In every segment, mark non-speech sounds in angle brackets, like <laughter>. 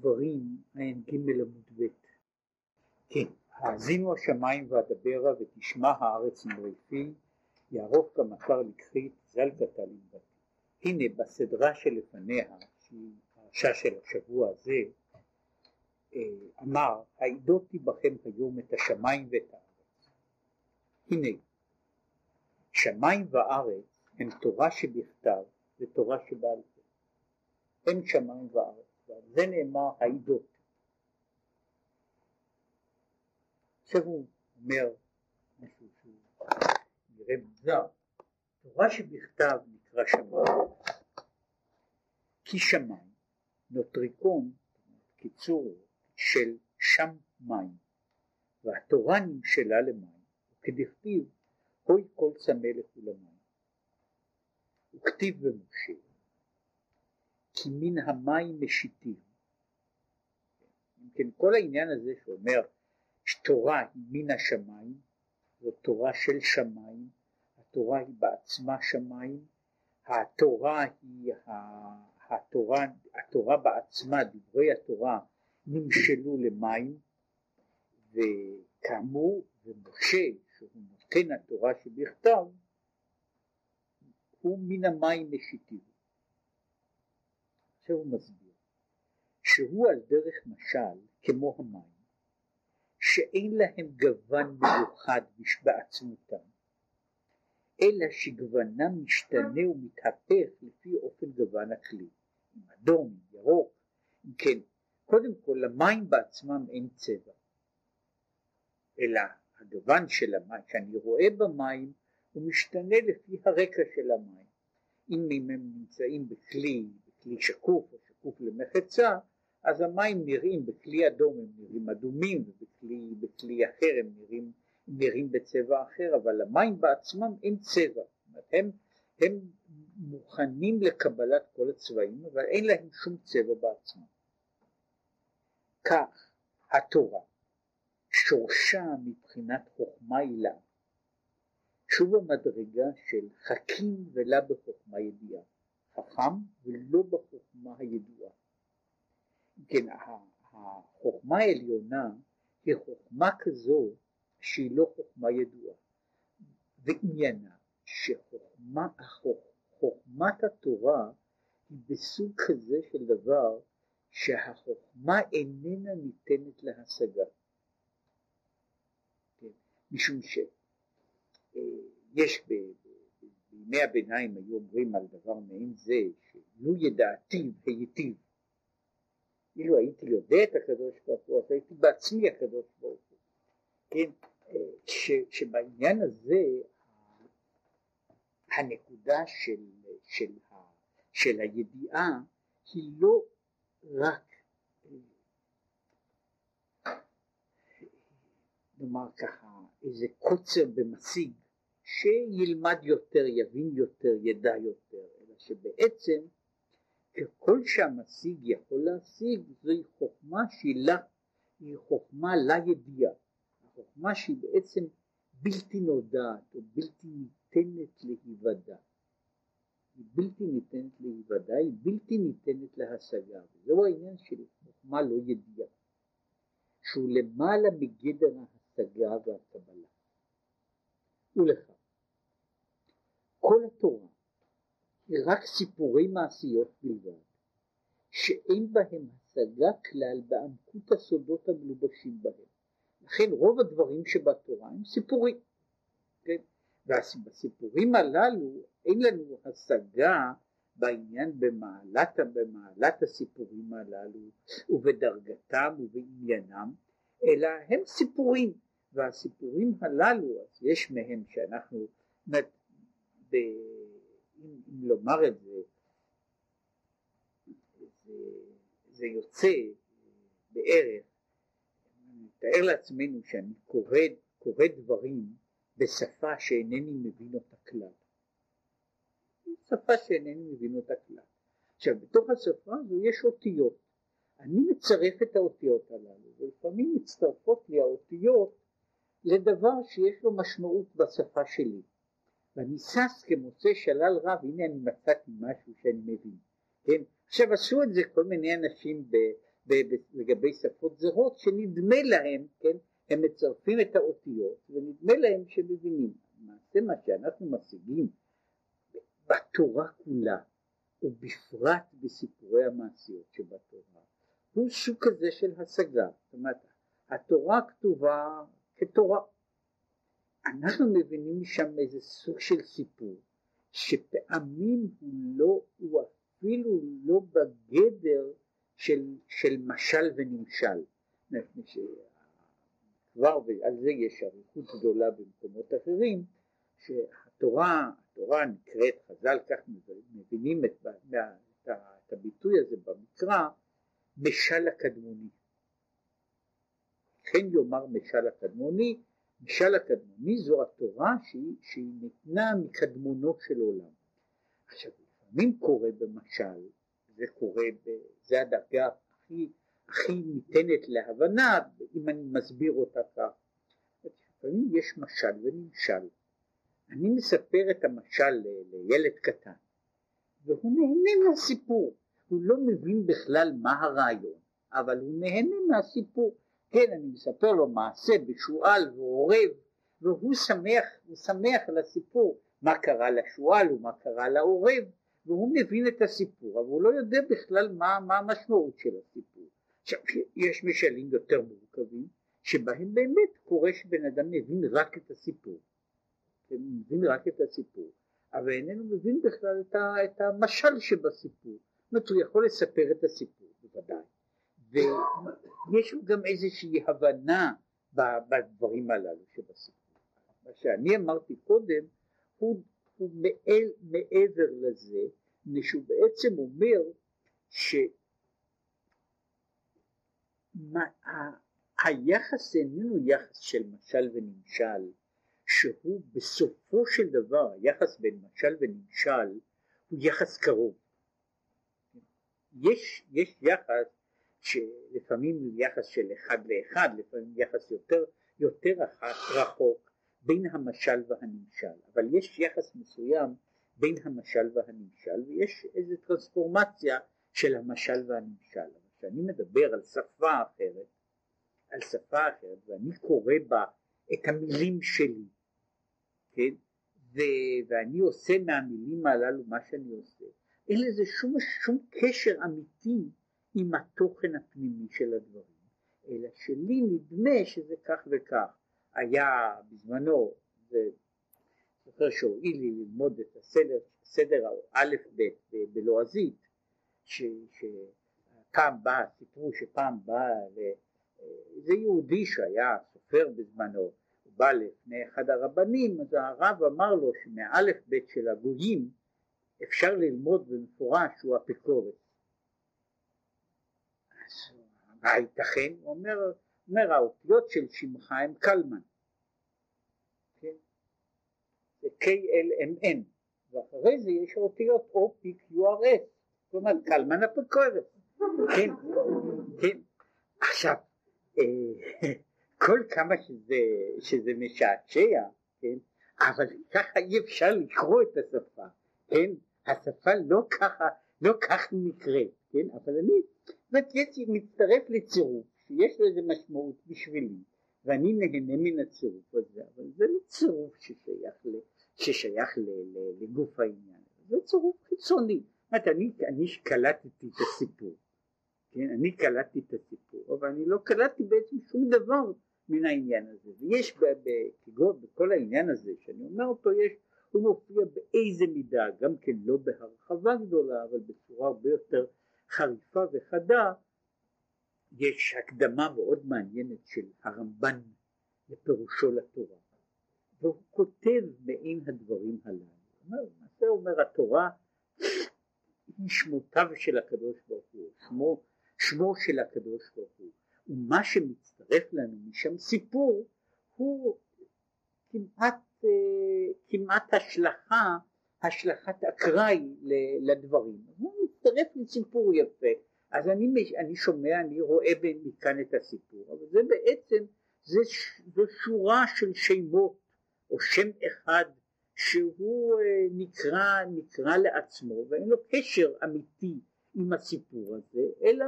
דברים ע"ג עמוד ב' כן, האזינו השמיים ואדברה ותשמע הארץ מרעפי יערוף כמטר לקחית זלגתה לנבטי. הנה בסדרה שלפניה, שהיא פרשה של השבוע הזה, אה, אמר העידותי בכם היום את השמיים ואת הארץ. הנה שמיים וארץ הם תורה שבכתב ותורה שבעל פה. הם שמיים וארץ. ועל זה נאמר העידות. עכשיו הוא אומר משהו שהוא נראה מוזר, תורה שבכתב נקרא שמיים, כי שמיים נוטריקון, קיצור של שם מים, והתורה נמשלה למים, וכדכתיב הוי כל צמא לכו למים, וכתיב במשה כי מן המים משיתים. אם כן, כל העניין הזה שאומר שתורה היא מן השמיים, זו תורה של שמיים, התורה היא בעצמה שמיים, התורה היא, התורה, התורה בעצמה, דברי התורה נמשלו למים, וכאמור, ומשה, שהוא נותן התורה שבכתב, הוא מן המים משיתים. הוא מסביר שהוא על דרך משל כמו המים שאין להם גוון מיוחד בעצמותם אלא שגוונם משתנה ומתהפך לפי אופן גוון הכלי עם אדום, ירוק, אם כן קודם כל למים בעצמם אין צבע אלא הגוון של המים שאני רואה במים הוא משתנה לפי הרקע של המים. אם הם נמצאים בכלי כלי שקוף או שקוף למחצה, אז המים נראים בכלי אדום הם נראים אדומים ובכלי בכלי אחר הם נראים, נראים בצבע אחר, אבל למים בעצמם אין צבע, הם, הם מוכנים לקבלת כל הצבעים אבל אין להם שום צבע בעצמם. כך התורה שורשה מבחינת חוכמה הילה שוב המדרגה של חכים ולה בחוכמה ידיעה חכם ולא בחוכמה הידועה. כן, החוכמה העליונה היא חוכמה כזו שהיא לא חוכמה ידועה. ועניינה שחוכמה, חוכמת התורה היא בסוג כזה של דבר שהחוכמה איננה ניתנת להשגה. כן, משום שיש אה, בימי הביניים היו אומרים על דבר מעין זה, שלו ידעתי והיטיב. אילו הייתי יודע את הקדוש ברוך הוא, אז הייתי בעצמי הקדוש ברוך הוא. כן, ש, שבעניין הזה הנקודה של, של, של הידיעה היא לא רק נאמר ככה איזה קוצר במשיג שילמד יותר, יבין יותר, ידע יותר, אלא שבעצם ככל שהמשיג יכול להשיג זוהי חוכמה שהיא לה, היא חוכמה לידיעה, החוכמה שהיא בעצם בלתי נודעת או בלתי ניתנת להיוודע. היא בלתי ניתנת להיוודע, היא בלתי ניתנת להשגה, וזהו העניין של חוכמה לא ידיעה, שהוא למעלה מגדר ההשגה והקבלה. ולכך כל התורה היא רק סיפורי מעשיות בלבד, שאין בהם השגה כלל בעמקות הסודות המלובשים בהם. לכן רוב הדברים שבתורה הם סיפורים, כן? ובסיפורים הללו אין לנו השגה בעניין במעלת, במעלת הסיפורים הללו ובדרגתם ובעניינם, אלא הם סיפורים, והסיפורים הללו, אז יש מהם שאנחנו ב... אם, אם לומר את זה, זה, זה יוצא בערך, נתאר לעצמנו שאני קורא, קורא דברים בשפה שאינני מבין אותה כלל. שפה שאינני מבין אותה כלל. עכשיו בתוך השפה הזו יש אותיות. אני מצרף את האותיות הללו ולפעמים מצטרפות לי האותיות לדבר שיש לו משמעות בשפה שלי. ואני שש כמוצא שלל רב, הנה אני מצאתי משהו שאני מבין, כן? עכשיו עשו את זה כל מיני אנשים לגבי שפות זרות שנדמה להם, כן, הם מצרפים את האותיות ונדמה להם שמבינים. למעשה מה שאנחנו משיגים בתורה כולה ובפרט בסיפורי המעשיות שבתורה הוא סוג כזה של השגה. זאת אומרת התורה כתובה כתורה. אנחנו מבינים משם איזה סוג של סיפור שפעמים הוא לא, הוא אפילו לא בגדר של, של משל ונמשל. כבר ועל זה יש אריכות גדולה במקומות אחרים, שהתורה, התורה נקראת, חז"ל כך מבינים את, את, את הביטוי הזה במקרא, משל הקדמוני. כן יאמר משל הקדמוני, משל הקדמוני זו התורה שהיא, שהיא ניתנה מקדמונו של עולם. עכשיו לפעמים קורה במשל, זה קורה, זה הדרגה הכי, הכי ניתנת להבנה אם אני מסביר אותה כך. לפעמים יש משל ונמשל. אני מספר את המשל לילד קטן והוא נהנה מהסיפור, הוא לא מבין בכלל מה הרעיון, אבל הוא נהנה מהסיפור. כן, אני מספר לו מעשה בשועל ועורב, והוא שמח, הוא שמח על הסיפור, מה קרה לשועל ומה קרה לעורב, והוא מבין את הסיפור, אבל הוא לא יודע בכלל מה, מה המשמעות של הסיפור. עכשיו, יש משלים יותר מורכבים, שבהם באמת קורה שבן אדם מבין רק את הסיפור, מבין רק את הסיפור, אבל איננו מבין בכלל את, המשל שבסיפור, זאת אומרת הוא יכול לספר את הסיפור, בוודאי, ויש גם איזושהי הבנה בדברים הללו שבסיפור. מה שאני אמרתי קודם הוא, הוא מעל, מעבר לזה, מפני שהוא בעצם אומר שהיחס איננו יחס של משל ונמשל, שהוא בסופו של דבר, היחס בין משל ונמשל הוא יחס קרוב. יש, יש יחס שלפעמים יחס של אחד לאחד, לפעמים יחס יותר, יותר רחוק בין המשל והנמשל, אבל יש יחס מסוים בין המשל והנמשל ויש איזו טרנספורמציה של המשל והנמשל. כשאני מדבר על שפה אחרת, על שפה אחרת ואני קורא בה את המילים שלי, כן, ו- ואני עושה מהמילים הללו מה שאני עושה, אין לזה שום, שום קשר אמיתי עם התוכן הפנימי של הדברים, אלא שלי נדמה שזה כך וכך. היה בזמנו, זה זוכר שהועיל לי ללמוד את הסדר, סדר א' ב' בלועזית, שפעם בא, סיפרו שפעם בא איזה יהודי שהיה סופר בזמנו, הוא בא לפני אחד הרבנים, אז הרב אמר לו שמאלף ב' של הגויים אפשר ללמוד במפורש שהוא אפיקורס. מה ייתכן? הוא אומר, אומר האותיות של שמך הם קלמן, כן? זה KLMN, ואחרי זה יש אותיות OPQRS, אומרת קלמן אפיקורס, כן, כן, עכשיו, אה, <laughs> כל כמה שזה, שזה משעשע, כן, אבל ככה אי אפשר לקרוא את השפה, כן, השפה לא ככה, לא כך נקראת, כן, אבל אני זאת אומרת, מצטרף לצירוף שיש לו איזה משמעות בשבילי, ואני נהנה מן הצירוף הזה, אבל זה לא צירוף ששייך, ל, ששייך ל, ל, לגוף העניין, זה צירוף חיצוני. זאת אומרת, אני, אני קלטתי את הסיפור, כן, אני קלטתי את הסיפור, אבל אני לא קלטתי בעצם שום דבר מן העניין הזה, ויש כגון בכל העניין הזה, שאני אומר אותו, יש, הוא מופיע באיזה מידה, גם כן לא בהרחבה גדולה, אבל בצורה הרבה יותר חריפה וחדה, יש הקדמה מאוד מעניינת של הרמב"ן לפירושו לתורה, והוא כותב מעין הדברים הללו. למעשה אומר התורה היא שמותיו של הקדוש ברוך הוא, שמו, שמו של הקדוש ברוך הוא, ומה שמצטרף לנו משם סיפור הוא כמעט, אה, כמעט השלכה, השלכת אקראי לדברים. הוא מצטרף לסיפור יפה, אז אני, אני שומע, אני רואה מכאן את הסיפור, אבל זה בעצם, זה, זו שורה של שמות, או שם אחד שהוא אה, נקרא, נקרא לעצמו ואין לו קשר אמיתי עם הסיפור הזה, אלא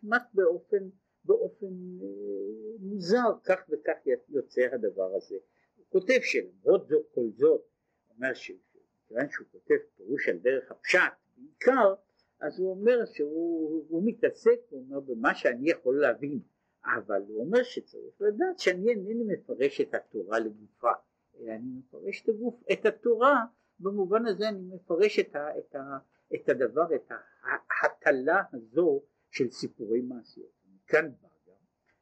כמעט באופן, באופן אה, מוזר, כך וכך יוצא הדבר הזה. הוא כותב שלמרות זאת, כל זאת, אומר שכיוון שהוא כותב פירוש על דרך הפשט בעיקר, אז הוא אומר שהוא מתעסק, הוא אומר במה שאני יכול להבין, אבל הוא אומר שצריך לדעת שאני אינני מפרש את התורה לגופה, אלא אני מפרש את, הגוף, את התורה, במובן הזה אני מפרש את, ה, את, ה, את הדבר, את ההטלה הזו של סיפורי מעשיות. מכאן בא גם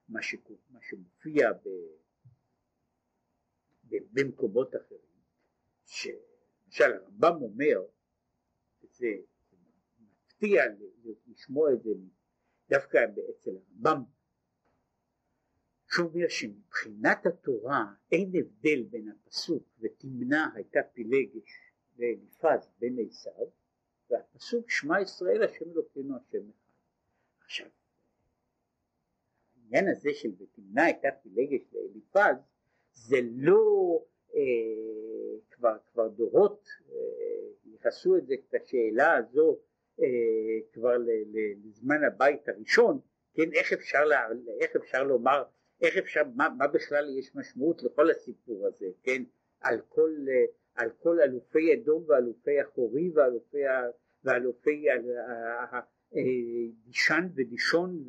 מה, שקור, מה שמופיע ב, ב, במקומות אחרים, שלמשל הרמב"ם אומר, זה מפתיע לשמוע את זה דווקא אצל הרמב"ם, שהוא אומר שמבחינת התורה אין הבדל בין הפסוק ותמנע הייתה פילגש ואליפז בן עשיו והפסוק שמע ישראל השם אלוקינו השם אחד. עכשיו העניין הזה של ותמנע הייתה פילגש לאליפז זה לא כבר, כבר דורות אה, ייחסו את זה את השאלה הזו אה, כבר לזמן הבית הראשון כן איך אפשר, לה, איך אפשר לומר איך אפשר מה, מה בכלל יש משמעות לכל הסיפור הזה כן על כל על כל אלופי אדום ואלופי החורי ואלופי, ואלופי דישן ודישון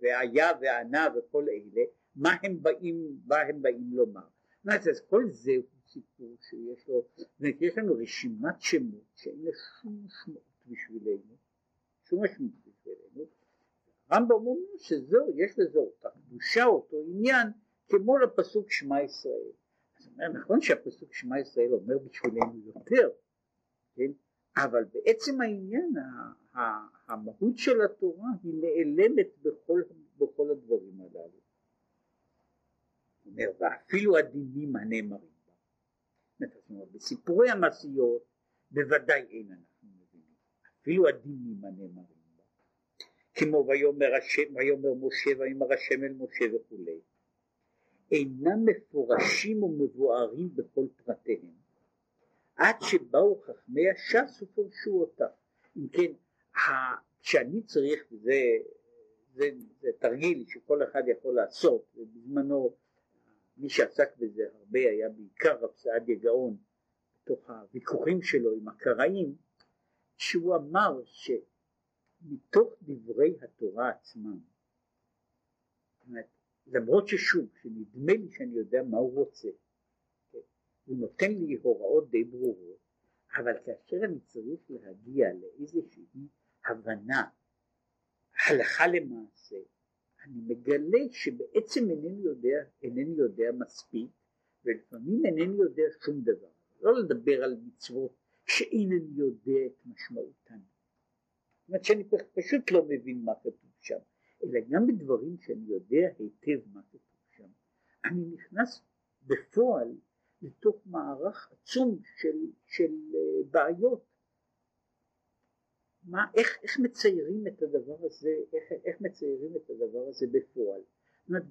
והיה וענה וכל אלה, מה הם באים, מה הם באים לומר. אז כל זה הוא סיפור שיש לו, יש לנו רשימת שמות שאין לה שום משמעות בשבילנו, שום משמעות בשבילנו. הרמב"ם אומר שזהו, יש לזה אותה קדושה, אותו עניין, כמו לפסוק שמע ישראל. אומר, נכון שהפסוק שמע ישראל אומר בשבילנו יותר, כן? אבל בעצם העניין, המהות של התורה היא נעלמת בכל, בכל הדברים הללו. אומר, ואפילו הדינים הנאמרים בה. בסיפורי המעשיות בוודאי אין אנחנו מבינים, אפילו הדינים הנאמרים בה. כמו ויאמר, השם, ויאמר משה ויאמר השם אל משה וכולי. אינם מפורשים ומבוארים בכל פרטיהם עד שבאו חכמי הש"ס ופרשו אותה. אם כן, כשאני צריך, וזה זה, זה תרגיל שכל אחד יכול לעשות, ובזמנו מי שעסק בזה הרבה היה בעיקר רב סעדיה גאון, בתוך הוויכוחים שלו עם הקראים, שהוא אמר שמתוך דברי התורה עצמם, למרות ששוב, שנדמה לי שאני יודע מה הוא רוצה, כן? הוא נותן לי הוראות די ברורות, אבל כאשר אני צריך להגיע לאיזושהי הבנה, הלכה למעשה, אני מגלה שבעצם אינני יודע, אינני יודע מספיק, ולפעמים אינני יודע שום דבר. לא לדבר על מצוות שאינני יודע את משמעותן. זאת אומרת שאני פשוט לא מבין מה כתוב שם. אלא גם בדברים שאני יודע היטב מה כתוב שם, אני נכנס בפועל לתוך מערך עצום של, של אה, בעיות. מה, איך, איך מציירים את הדבר הזה, איך, איך מציירים את הדבר הזה בפועל. אומרת,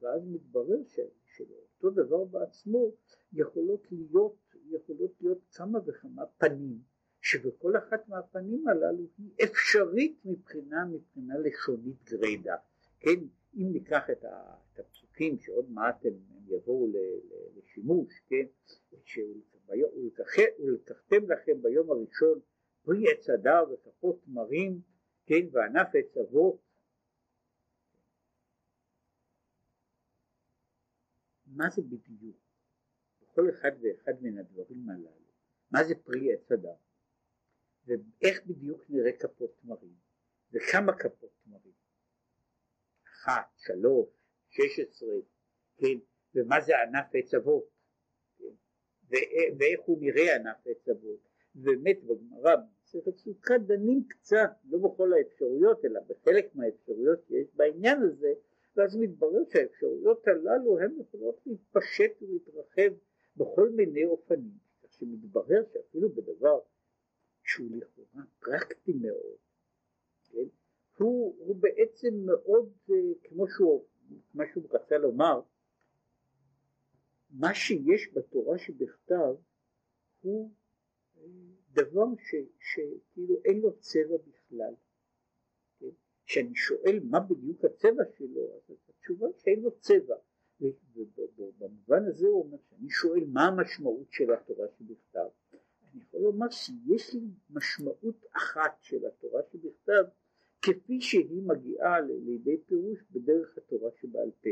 ואז, מתברר ש, שלאותו דבר בעצמו יכולות להיות, יכולות להיות כמה וכמה פנים. שבכל אחת מהפנים הללו היא אפשרית מבחינה, מבחינה לשונית גרידא. כן, אם ניקח את, הפסוקים שעוד מעט הם יבואו לשימוש, כן, ולקחתם לכם ביום הראשון פרי עץ הדר וכפות תמרים, כן, וענף עץ אבות. מה זה בדיוק? בכל אחד ואחד מן הדברים הללו, מה זה פרי עץ הדר? ואיך בדיוק נראה כפות תמרים, וכמה כפות תמרים, אחת, שלוש, שש עשרה, כן, ומה זה ענף עץ אבות, כן, ואיך הוא נראה ענף עץ אבות, באמת בגמרא סוכה דנים קצת, לא בכל האפשרויות אלא בחלק מהאפשרויות שיש בעניין הזה, ואז מתברר שהאפשרויות הללו הן יכולות להתפשט ולהתרחב בכל מיני אופנים, כך שמתברר שאפילו בדבר שהוא לכאורה פרקטי מאוד, כן? הוא, הוא בעצם מאוד, אה, כמו שהוא, מה שהוא רצה לומר, מה שיש בתורה שבכתב הוא אה, דבר שכאילו אין לו צבע בכלל. בכלל. כשאני שואל מה בדיוק הצבע שלו, אז התשובה שאין לו צבע. ובמובן הזה הוא אומר שאני שואל מה המשמעות של התורה שבכתב. אני יכול לומר שיש לי משמעות אחת של התורה שבכתב כפי שהיא מגיעה לידי פירוש בדרך התורה שבעל פה.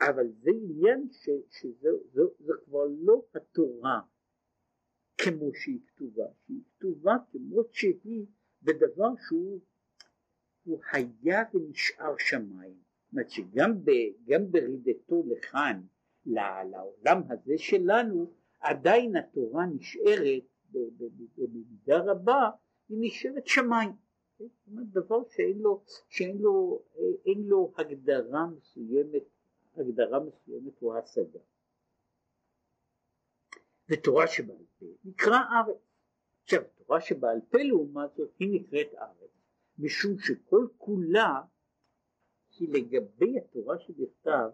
אבל זה עניין שזה זה, זה כבר לא התורה כמו שהיא כתובה, שהיא כתובה כמו שהיא בדבר שהוא היה ונשאר שמיים. זאת אומרת שגם ב, גם ברידתו לכאן לעולם הזה שלנו עדיין התורה נשארת במידה רבה היא נשארת שמיים. זאת אומרת דבר שאין לו, שאין לו, אין לו הגדרה מסוימת, הגדרה מסוימת או השגה. ותורה שבעל פה נקרא ארץ. עכשיו תורה שבעל פה לעומת זאת היא נקראת ארץ משום שכל כולה היא לגבי התורה שבכתב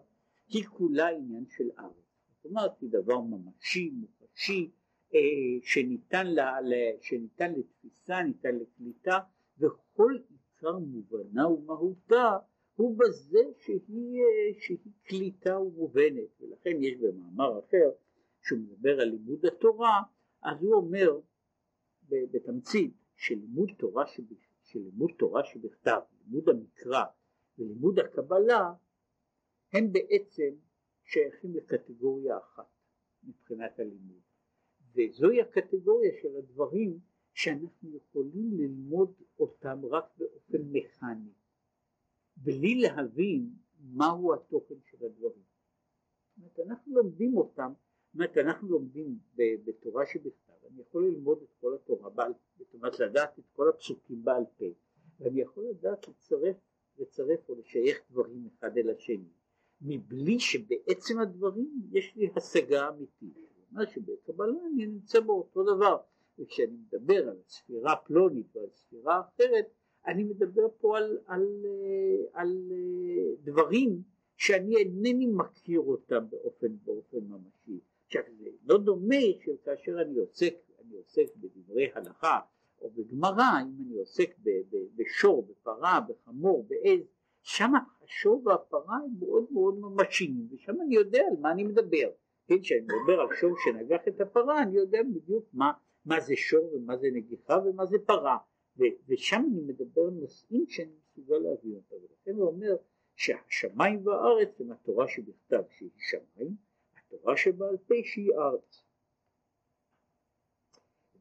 היא כולה עניין של ארץ. זאת אומרת היא דבר ממשי, מוחשי, אה, שניתן, לה, שניתן לתפיסה, ניתן לקליטה וכל עיקר מובנה ומהותה הוא בזה שהיא, אה, שהיא קליטה ומובנת ולכן יש במאמר אחר שהוא מדבר על לימוד התורה אז הוא אומר בתמצית שלימוד תורה, שב, שלימוד תורה שבכתב, לימוד המקרא ולימוד הקבלה הם בעצם שייכים לקטגוריה אחת מבחינת הלימוד וזוהי הקטגוריה של הדברים שאנחנו יכולים ללמוד אותם רק באופן מכני, בלי להבין מהו התוכן של הדברים. זאת אומרת, אנחנו לומדים אותם, אומרת, אנחנו לומדים בתורה שבכתב, אני יכול ללמוד את כל התורה בעל פה, זאת אומרת, לדעת את כל הפסוקים בעל פה, ואני יכול לדעת לצרף, לצרף או לשייך דברים אחד אל השני, מבלי שבעצם הדברים יש לי השגה אמיתית. מה שבקבלה אני נמצא באותו דבר. וכשאני מדבר על ספירה פלונית ועל ספירה אחרת, אני מדבר פה על, על, על, על דברים שאני אינני מכיר אותם באופן, באופן ממשי. עכשיו זה לא דומה שכאשר אני עוסק, אני עוסק בדברי הלכה או בגמרא, אם אני עוסק ב, ב, בשור, בפרה, בחמור, בעז, שם השור והפרה הם מאוד מאוד ממשיים ושם אני יודע על מה אני מדבר. כן, כשאני מדבר על שור שנגח את הפרה אני יודע בדיוק מה מה זה שור ומה זה נגיחה ומה זה פרה. ו- ושם אני מדבר על נושאים שאני מסוגל להביא אותם. ולכן הוא אומר שהשמיים והארץ הם התורה שבכתב שהיא שמיים התורה שבעל פה שהיא ארץ.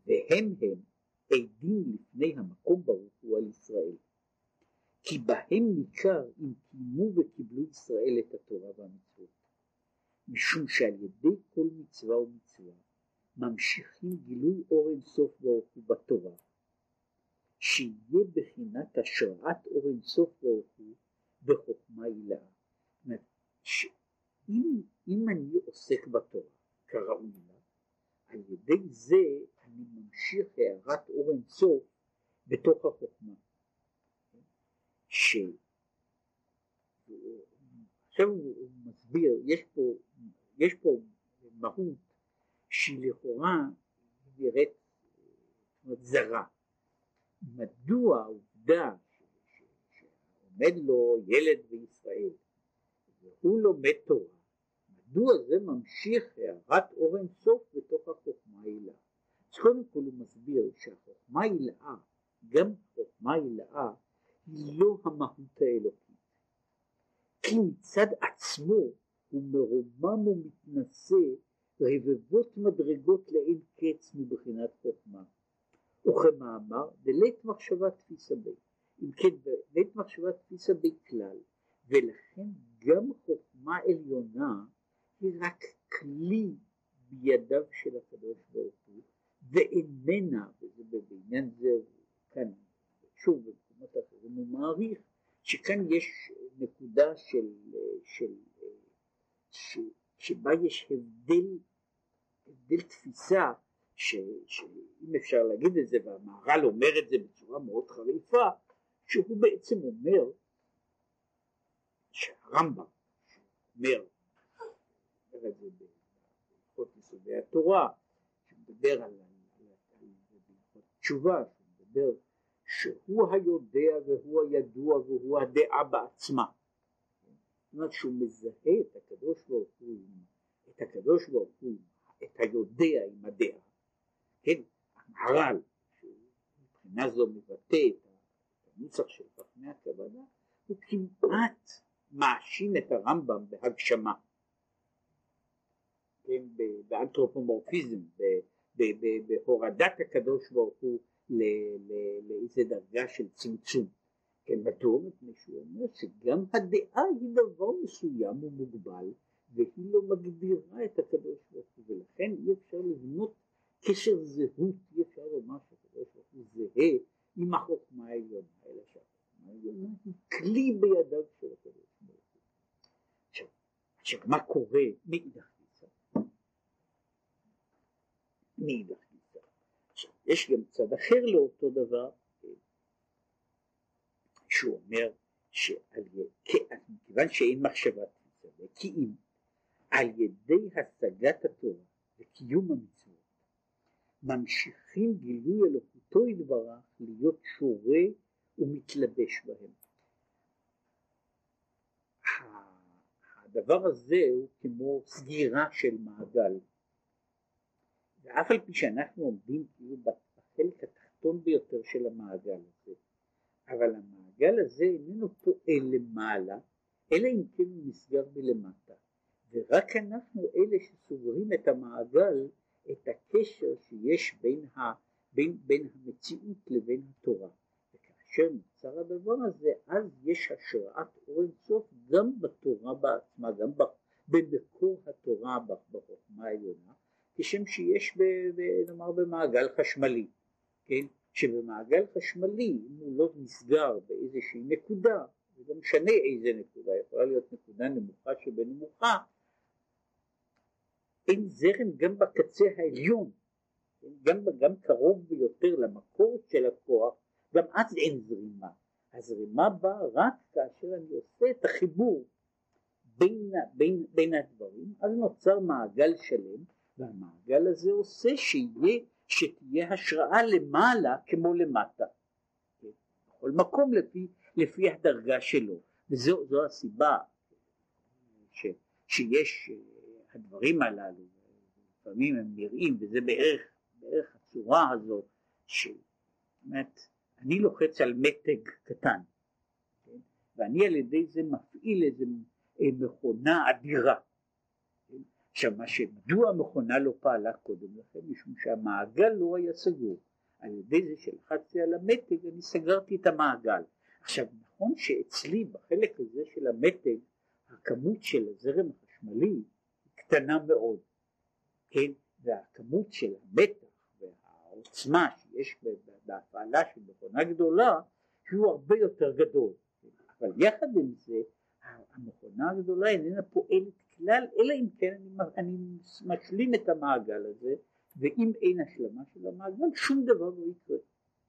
והם הם עדים לפני המקום ברוך הוא על ישראל. כי בהם ניכר אם קיימו וקיבלו ישראל את התורה והמצוות. משום שעל ידי כל מצווה ומצווה ממשיכים גילוי אור אינסוף ברוך הוא בתורה, שיהיה בחינת השראת אור אינסוף ברוך הוא בחוכמה הילאה. אם, אם אני עוסק בתורה כראוי לה, על ידי זה אני ממשיך הערת אור אינסוף בתוך החוכמה. ש... עכשיו הוא מסביר, יש פה, יש פה מהות שהיא לכאורה נראית זרה. מדוע העובדה שעומד לו ילד בישראל והוא לומד תורה, מדוע זה ממשיך הערת אור אינסוף בתוך החוכמה הילאה? אז קודם כל הוא מסביר שהחוכמה הילאה, גם חוכמה הילאה, היא לא המהות האלוקית. כי מצד עצמו הוא מרומם ומתנשא רבבות מדרגות לאין קץ מבחינת חוכמה. וכמאמר, דלית מחשבה תפיסה בי. אם כן, דלית מחשבה תפיסה בי כלל, ולכן גם חוכמה עליונה היא רק כלי בידיו של הקדוש ברוך הוא, ואיננה, וזה בעניין זה, כאן, שוב במקומות אחרים הוא מעריך, שכאן יש נקודה של, של, של שבה יש הבדל, הבדל תפיסה, ש, שאם אפשר להגיד את זה, והמהר"ל אומר את זה בצורה מאוד חריפה, שהוא בעצם אומר שהרמב"ם אומר, אומר את זה בהלכות יסודי התורה, שמדבר על, על תשובה, שמדבר שהוא היודע והוא הידוע והוא הדעה בעצמה. זאת אומרת שהוא מזהה את הקדוש ברוך הוא, את הקדוש ברוך הוא, את היודע עם הדעה, כן, המהר"ל, מבחינה זו מבטא את הנוסח של חכמי הכוונה, הוא כמעט מאשים את הרמב"ם בהגשמה, כן, באנתרופומורפיזם, בהורדת הקדוש ברוך הוא לאיזה דרגה של צמצום. כן, מדוע? מפני שהוא אומר שגם הדעה היא דבר מסוים ומוגבל והיא לא מגדירה את הקדוש ברוך הוא ולכן אי אפשר לבנות קשר זהות, אי אפשר לומר שהקדוש ברוך הוא זהה עם החוכמה העליונה, אלא שהחוכמה העליונה היא כלי בידיו של הקדוש ברוך הוא. עכשיו מה קורה מאידך גיסא? מאידך גיסא. יש גם צד אחר לאותו דבר, שהוא אומר שעל כיוון שאין מחשבה תפיסה, כי אם על ידי השגת התורה וקיום המצוות ממשיכים גילוי אלוקותו יתברך להיות שורה ומתלבש בהם. הדבר הזה הוא כמו סגירה של מעגל ואף על פי שאנחנו עומדים כאילו בחלק התחתון ביותר של המעגל הזה אבל המעגל הזה איננו פועל למעלה אלא אם כן הוא נסגר מלמטה ורק אנחנו אלה שסוגרים את המעגל את הקשר שיש בין, ה, בין, בין המציאות לבין התורה. וכאשר נוצר הדבר הזה, אז יש השראת אור אינסוף גם בתורה בעצמה, גם במקור התורה בחוכמה העליונה, כשם שיש ב, ב, נאמר במעגל חשמלי, כן? שבמעגל חשמלי, אם הוא לא נסגר באיזושהי נקודה, זה לא משנה איזה נקודה, יכולה להיות נקודה נמוכה שבנמוכה, אין זרם גם בקצה העליון, גם, גם קרוב ביותר למקור של הכוח, גם אז אין זרימה. הזרימה באה רק כאשר אני עושה את החיבור בין, בין, בין הדברים, אז נוצר מעגל שלם, והמעגל הזה עושה שיהיה, שתהיה השראה למעלה כמו למטה. בכל מקום לפי, לפי הדרגה שלו, וזו הסיבה ש, שיש הדברים הללו, לפעמים הם נראים, וזה בערך, בערך הצורה הזאת, שבאמת, אני לוחץ על מתג קטן, כן? ואני על ידי זה מפעיל איזה אה, מכונה אדירה. עכשיו, מה שמדוע המכונה לא פעלה קודם לכן? משום שהמעגל לא היה סגור. על ידי זה שלחצתי על המתג, אני סגרתי את המעגל. עכשיו, נכון שאצלי, בחלק הזה של המתג, הכמות של הזרם החשמלי קטנה מאוד, כן, והכמות של המתח והעוצמה שיש בהפעלה של מכונה גדולה הוא הרבה יותר גדול, אבל יחד עם זה המכונה הגדולה איננה פועלת כלל אלא אם כן אני, אני משלים את המעגל הזה ואם אין השלמה של המעגל שום דבר לא יקרה,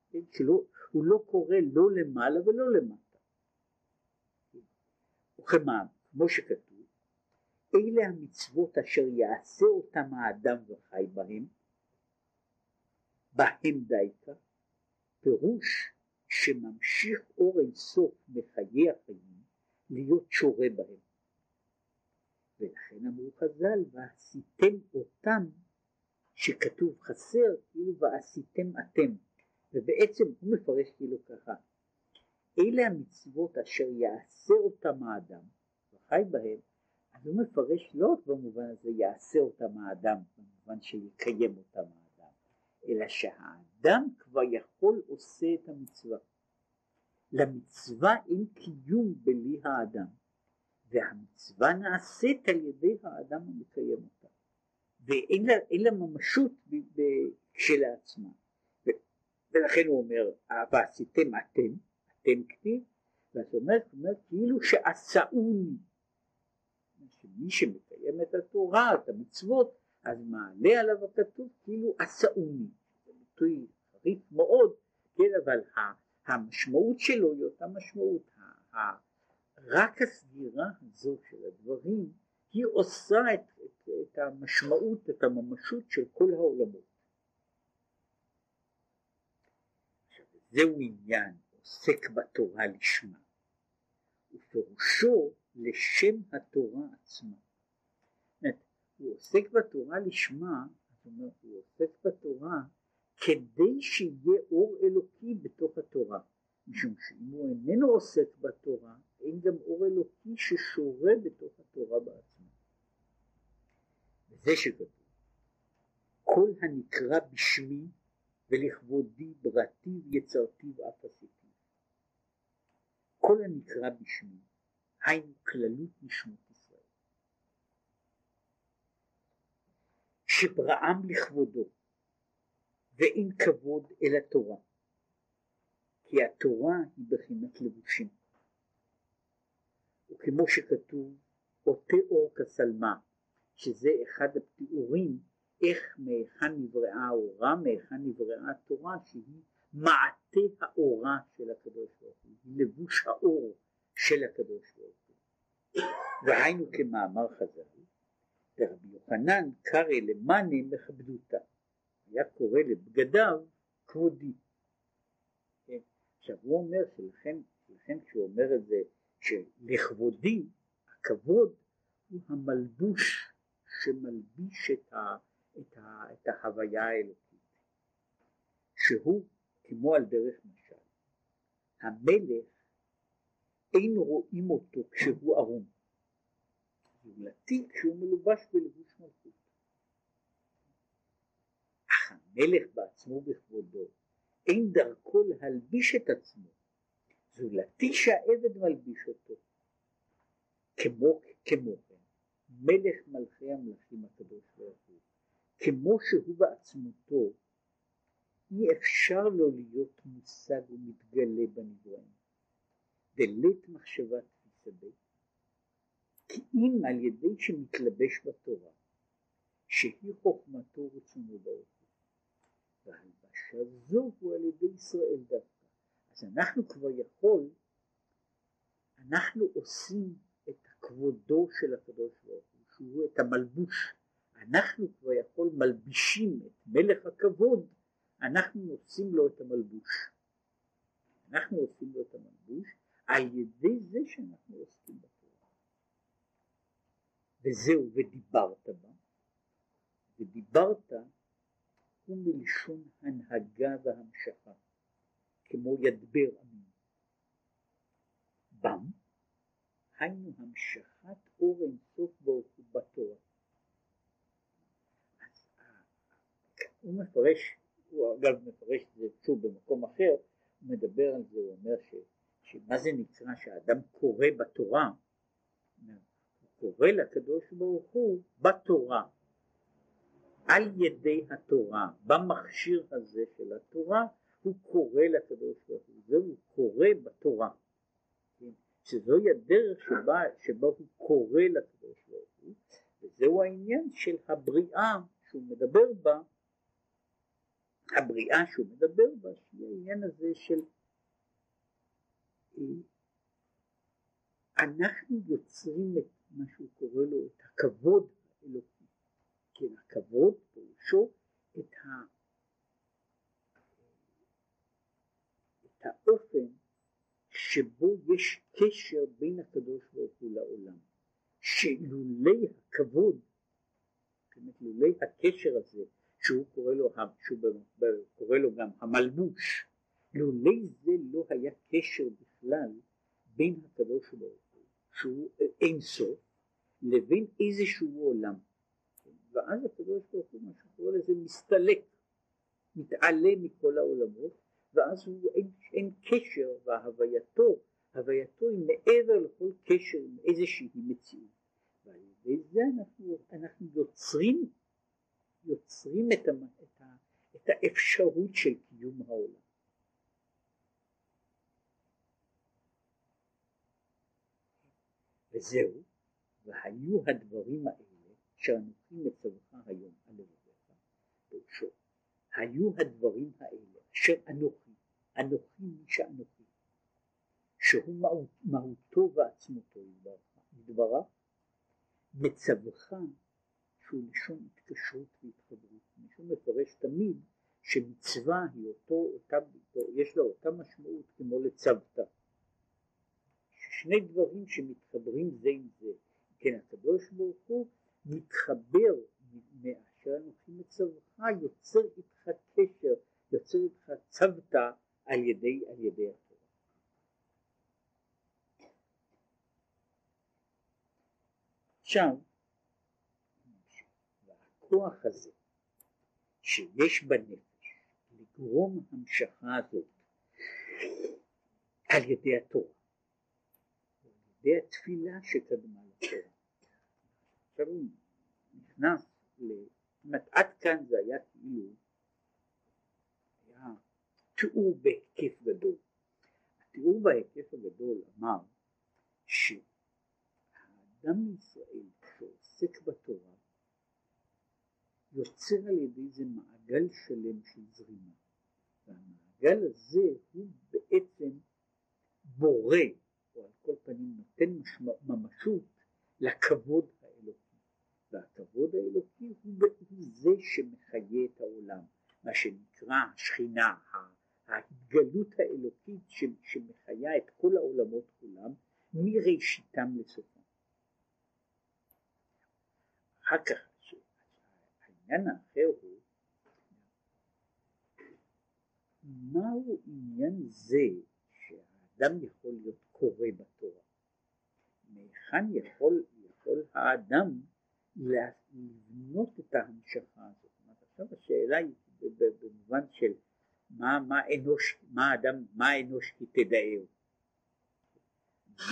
כן, שלא, הוא לא קורה לא למעלה ולא למטה. וכמה, כמו שכתוב אלה המצוות אשר יעשה אותם האדם וחי בהם, בהם דייקה, פירוש שממשיך אור אינסוף מחיי החיים להיות שורה בהם. ולכן אמרו חז"ל, ועשיתם אותם, שכתוב חסר, כאילו ועשיתם אתם. ובעצם הוא מפרש כאילו ככה, אלה המצוות אשר יעשה אותם האדם וחי בהם, אז הוא מפרש לא רק במובן הזה יעשה אותם האדם, במובן שיקיים אותם האדם, אלא שהאדם כבר יכול עושה את המצווה. למצווה אין קיום בלי האדם, והמצווה נעשית על ידי האדם המקיים אותה, ואין לה, לה ממשות כשלעצמה. ולכן הוא אומר, ועשיתם אתם, אתם כתיב, ואז הוא אומר, אומר כאילו שעשאוני, שמי שמקיים את התורה, את המצוות, אז מעלה עליו הכתוב כאילו עשאוני. זה ביטוי חריף מאוד, כן, אבל המשמעות שלו היא אותה משמעות. רק הסגירה הזו של הדברים היא עושה את, את, את המשמעות, את הממשות של כל העולמות. זהו עניין עוסק בתורה לשמה, ופירושו לשם התורה עצמה. הוא עוסק בתורה לשמה, זאת אומרת, הוא עוסק בתורה כדי שיהיה אור אלוקי בתוך התורה, משום שאם הוא איננו עוסק בתורה, אין גם אור אלוקי ששורה בתוך התורה בעצמה. וזה שכתוב, כל הנקרא בשמי ולכבודי בראתי ויצרתי ואף עשיתי. כל הנקרא בשמי, היינו כללות נשמות ישראל. שבראם לכבודו, ואין כבוד אל התורה, כי התורה היא בחינת לבושים. וכמו שכתוב, עוטה אור כסלמה, שזה אחד התיאורים איך מהיכן נבראה האורה, מהיכן נבראה התורה, שהיא מעטה האורה של הקדוש ברוך הוא, לבוש האור של הקדוש ברוך הוא. והיינו כמאמר חז"ל, ורבי יוחנן קרא למאנה מכבדותה, היה קורא לבגדיו כבודי. כן? עכשיו הוא אומר שלכן, שלכן כשהוא אומר את זה, שלכבודי, הכבוד הוא המלבוש שמלביש את, ה, את, ה, את ההוויה האלוקית, שהוא כמו על דרך משל, המלך אין רואים אותו כשהוא ערום, זולתי כשהוא מלובש בלבוש מלכות. אך המלך בעצמו בכבודו, אין דרכו להלביש את עצמו, זולתי שהעבד מלביש אותו. כמו, כמו כן, מלך מלכי המלכים הקדוש ברוך הוא, כמו שהוא בעצמותו, אי אפשר לו להיות מושג ומתגלה בנבראים. דלית מחשבה בית, כי אם על ידי שמתלבש בתורה, שהיא חוכמתו ורצונו ברוך הוא, והלבשה זו הוא על ידי ישראל דווקא. אז אנחנו כבר יכול, אנחנו עושים את כבודו של הקדוש ברוך הוא, שהוא את המלבוש. אנחנו כבר יכול מלבישים את מלך הכבוד, אנחנו עושים לו את המלבוש. אנחנו עושים לו את המלבוש על ידי זה שאנחנו עוסקים בתורה. וזהו, ודיברת בה, ודיברת הוא מלשון הנהגה והמשכה, כמו ידבר עמים. בם, היינו המשכת אור אינסוף ברוך הוא בתורה. הוא מפרש, הוא אגב מפרש את זה שוב במקום אחר, הוא מדבר על זה, הוא אומר ש, שמה זה נקרא שהאדם קורא בתורה, הוא קורא לקדוש ברוך הוא בתורה, על ידי התורה, במכשיר הזה של התורה, הוא קורא לקדוש ברוך הוא, זה הוא קורא בתורה, כן? שזוהי הדרך שבה, שבה הוא קורא לקדוש ברוך הוא, וזהו העניין של הבריאה שהוא מדבר בה, הבריאה שהוא מדבר בה, שהיא העניין הזה של אה, אנחנו יוצרים את מה שהוא קורא לו את הכבוד האלוקי. כן, הכבוד פירושו את, ה... את האופן שבו יש קשר בין הקדוש ברוך הוא לעולם, שלולי הכבוד, זאת לולי הקשר הזה, שהוא קורא לו, שהוא קורא לו גם המלבוש, לולי זה לא היה קשר בכלל בין הקדוש ברוך הוא, שהוא אין סוף, לבין איזשהו עולם. ואז הקדוש ברוך הוא, מה שקורא לזה, מסתלק, מתעלה מכל העולמות, ואז הוא אין, אין קשר, והווייתו, הווייתו היא מעבר לכל קשר עם איזושהי מציאות. ועל ידי זה אנחנו, אנחנו יוצרים, יוצרים את, המ, את, ה, את האפשרות של קיום העולם. וזהו, והיו הדברים האלה שאנוכי מצווך היום על לבביך, היו הדברים האלה אשר אנוכי, אנוכי מי שאנוכי, שהוא מהות, מהותו ועצמותו ידברך, מצווך שהוא לשון התקשרות והתחברות, מישהו מפרש תמיד שמצווה היא אותו, אותה, יש לה אותה משמעות כמו לצוותא. שני דברים שמתחברים זה עם זה. כן, הקדוש ברוך הוא מתחבר מאשר אנוכי מצווך, יוצר איתך קשר, יוצר איתך צוותא על ידי, על ידי התורה. עכשיו, הכוח הזה שיש בנפש לגרום המשכה הזאת על ידי התורה, על ידי התפילה שקדמה לתורה. עכשיו הוא נכנס, עד כאן זה היה כאילו, תיאור בהיקף גדול. התיאור בהיקף הגדול אמר שהאדם מישראל שעוסק בתורה יוצר על ידי זה מעגל שלם של זרימה והמעגל הזה הוא בעצם בורא או על כל פנים נותן ממשות לכבוד האלוקי והכבוד האלוקי הוא, זה שמחיה את העולם מה שנקרא השכינה ההתגלות האלוקית שמחיה את כל העולמות כולם מראשיתם לסופם אחר כך העניין האחר הוא מהו עניין זה שהאדם יכול להיות קורא בתורה? מהיכן יכול, יכול האדם לבנות את ההמשכה הזאת? זאת עכשיו השאלה היא במובן של מה, מה אנוש, מה האדם, מה האנוש כי תדאהו?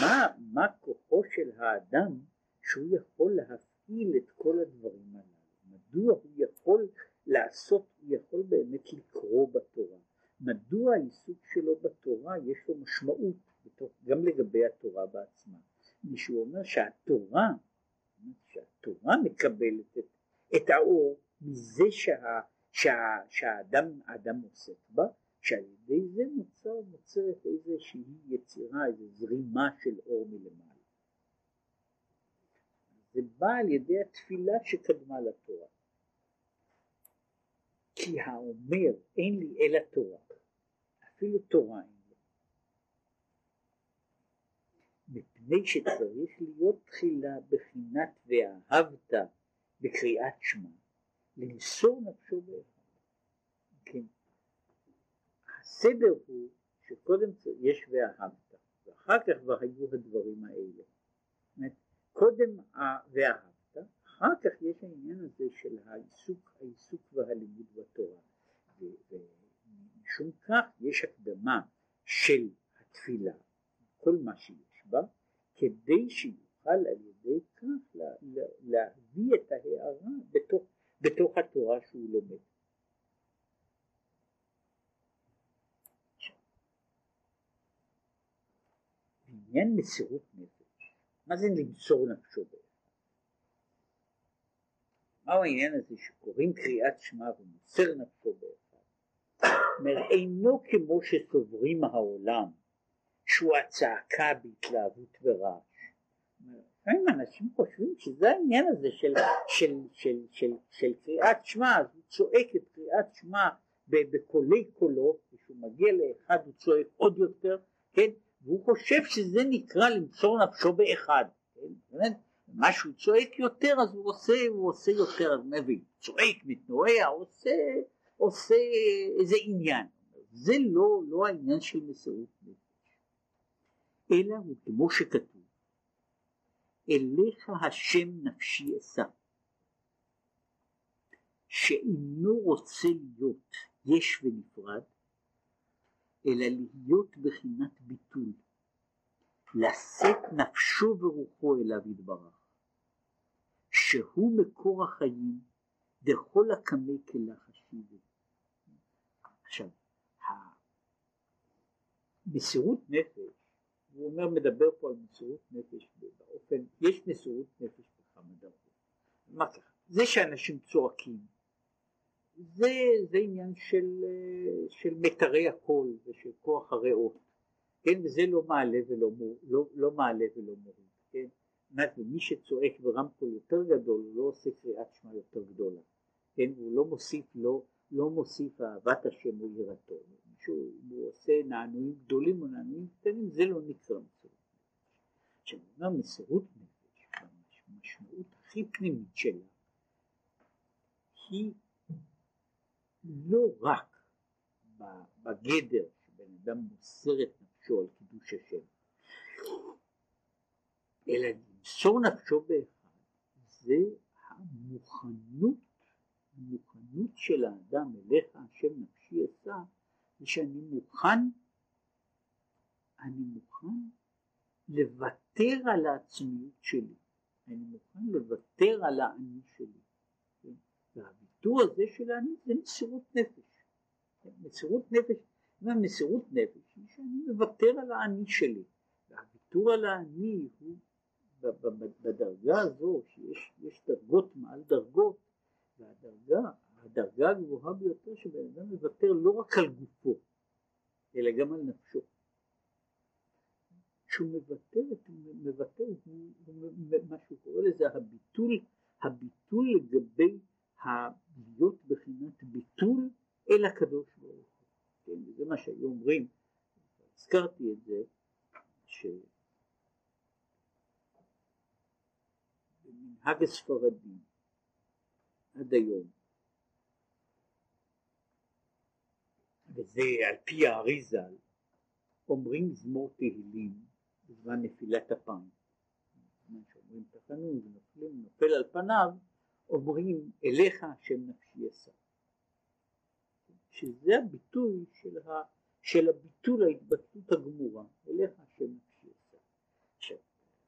מה, מה כוחו של האדם שהוא יכול להפעיל את כל הדברים האלה? מדוע הוא יכול לעשות, הוא יכול באמת לקרוא בתורה, מדוע העיסוק שלו בתורה יש לו משמעות בתוך, גם לגבי התורה בעצמה, מישהו אומר שהתורה, שהתורה מקבלת את, את האור מזה שה, שה, שהאדם האדם עוסק בה, שעל ידי זה נוצר, נוצרת איזושהי יצירה, איזו זרימה של אור מלמעלה. זה בא על ידי התפילה שקדמה לתורה. כי האומר אין לי אלא תורה, אפילו תורה אין לו. מפני שצריך להיות תחילה בחינת ואהבת בקריאת שמע, למסור נפשו באחד. כן. הסדר הוא שקודם יש ואהבת, ואחר כך כבר היו הדברים האלה. קודם ואהבת אחר כך יש העניין הזה של העיסוק, העיסוק והלימוד בתורה ומשום כך יש הקדמה של התפילה, כל מה שיש בה, כדי שיוכל על ידי כך לה, לה, להביא את ההערה בתוך, בתוך התורה שהוא לומד. בעניין מסירות נפש, מה זה למסור נפשו בעצם? מהו העניין הזה שקוראים קריאת שמע ומוסר נפשו באחד? אומר אינו כמו שסוברים העולם שהוא הצעקה בהתלהבות ורעש. לפעמים אנשים חושבים שזה העניין הזה של, של, של, של, של קריאת שמע, אז הוא צועק את קריאת שמע בקולי קולות, כשהוא מגיע לאחד הוא צועק עוד יותר, כן, והוא חושב שזה נקרא למסור נפשו באחד, כן, מה שהוא צועק יותר אז הוא עושה, הוא עושה יותר, אז מבין, צועק, מתנועע, עושה, עושה איזה עניין. זה לא, לא העניין של מסירות נפש, אלא הוא כמו שכתוב, אליך השם נפשי אשא, שאינו רוצה להיות יש ונפרד, אלא להיות בחינת ביטול. לשאת נפשו ורוחו אליו יתברך, שהוא מקור החיים, דכל הקמא כלך השיבי. עכשיו, המסירות נפש, הוא אומר, מדבר פה על מסירות נפש באופן, יש מסירות נפש בכמה דרכות. מה ככה? זה שאנשים צועקים, זה, זה עניין של, של מיתרי הקול ושל כוח הריאות. כן, וזה לא מעלה ולא, לא, לא מעלה ולא מוריד, כן, מי שצועק ברמקול יותר גדול הוא לא עושה קריאת שמע יותר גדולה, כן, הוא לא מוסיף, לא, לא מוסיף אהבת השם או יראתו. מישהו, אם הוא עושה נענועים גדולים או נענועים קטנים, זה לא נקרא מסירות נפש. עכשיו, מסירות נפש, המשמעות הכי פנימית שלה, היא לא רק בגדר שבן אדם מוסר את נפשו על קידוש השם, אלא למסור נפשו באחד, זה המוכנות, המוכנות של האדם אליך השם נפשי עשה, זה שאני מוכן, אני מוכן לוותר על העצמיות שלי, אני מוכן לוותר על האני שלי. כן? והוויתור הזה של האני זה מסירות נפש. כן? מסירות נפש, מסירות נפש היא שאני מוותר על האני שלי. והוויתור על האני הוא בדרגה הזו שיש דרגות מעל דרגות והדרגה, הדרגה הגבוהה ביותר שבן אדם מוותר לא רק על גופו אלא גם על נפשו. כשהוא מוותר, מוותר הוא, הוא, מה שהוא קורא לזה הביטול, הביטול לגבי להיות בחינת ביטול אל הקדוש ברוך הוא. כן, וזה מה שהיו אומרים, הזכרתי את זה, ש... במנהג הספרדים עד היום, וזה על פי האריזל, אומרים זמור תהילים בזמן נפילת אפיים. בזמן שאומרים תחנון ונופלים, נופל על פניו, אומרים אליך השם נפשי אשא. שזה הביטוי של, ה, של הביטול ההתבטאות הגמורה, אליך השם נפשי. עכשיו,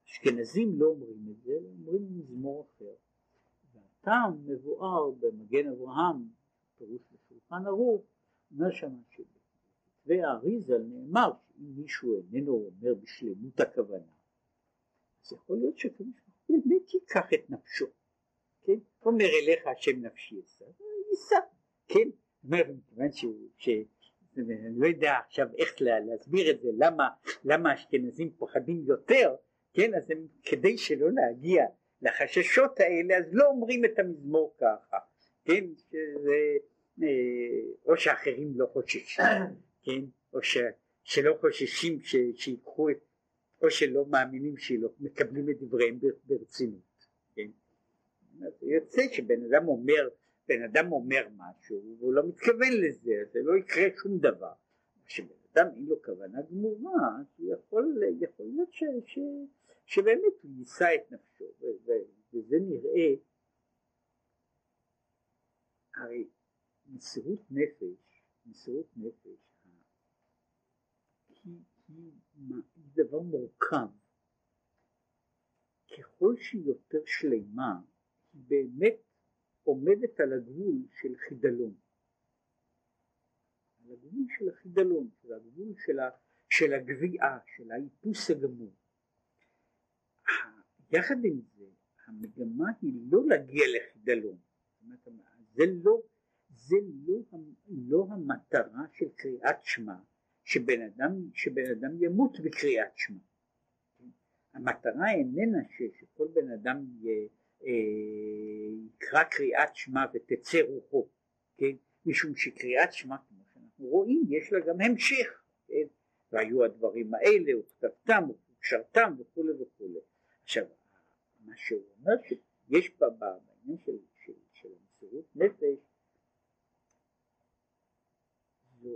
אשכנזים לא אומרים את זה, אלא אומרים מזמור אחר. והטעם מבואר במגן אברהם, פירוש לשולחן ערוך, אומר שם שבכתבי נאמר שאם מישהו איננו אומר בשלמות הכוונה, אז יכול להיות שהקדוש באמת ייקח את נפשו, כן? אומר אליך השם נפשי יישא, יישא, כן? אומר, מכיוון שהוא, ש... אני לא יודע עכשיו איך להסביר את זה, למה, למה האשכנזים פוחדים יותר, כן, אז הם, כדי שלא להגיע לחששות האלה, אז לא אומרים את המזמור ככה, כן, שזה, או שאחרים לא חוששים, <coughs> כן, או ש, שלא חוששים ש, שיקחו את, או שלא מאמינים שלא מקבלים את דבריהם ברצינות, כן, יוצא שבן אדם אומר, בן אדם אומר משהו והוא לא מתכוון לזה, זה לא יקרה שום דבר. כשבן אדם אין לו כוונה גמורה, אז הוא יכול, יכול להיות ש, ש, שבאמת הוא יישא את נפשו, וזה נראה, הרי מסירות נפש, מסירות נפש, היא, היא, היא דבר מורכב. ככל שהיא יותר שלמה, היא באמת עומדת על הגבול של חידלון. על הגבול של החידלון, של הגבול של, ה, של הגביעה, של האיפוס הגמור. יחד עם זה, המגמה היא לא להגיע לחידלון. זה לא, זה לא, לא המטרה של קריאת שמע, שבן שבן אדם ימות בקריאת שמע. המטרה איננה ש, שכל בן אדם י, אה, יקרא קריאת שמע ותצא רוחו, כן? משום שקריאת שמע, כמו שאנחנו רואים, יש לה גם המשך, כן? והיו הדברים האלה, וכתבתם, וקשרתם וכולי וכולי. עכשיו, מה שהוא אומר שיש בעניין של, של, של המסירות נפש זו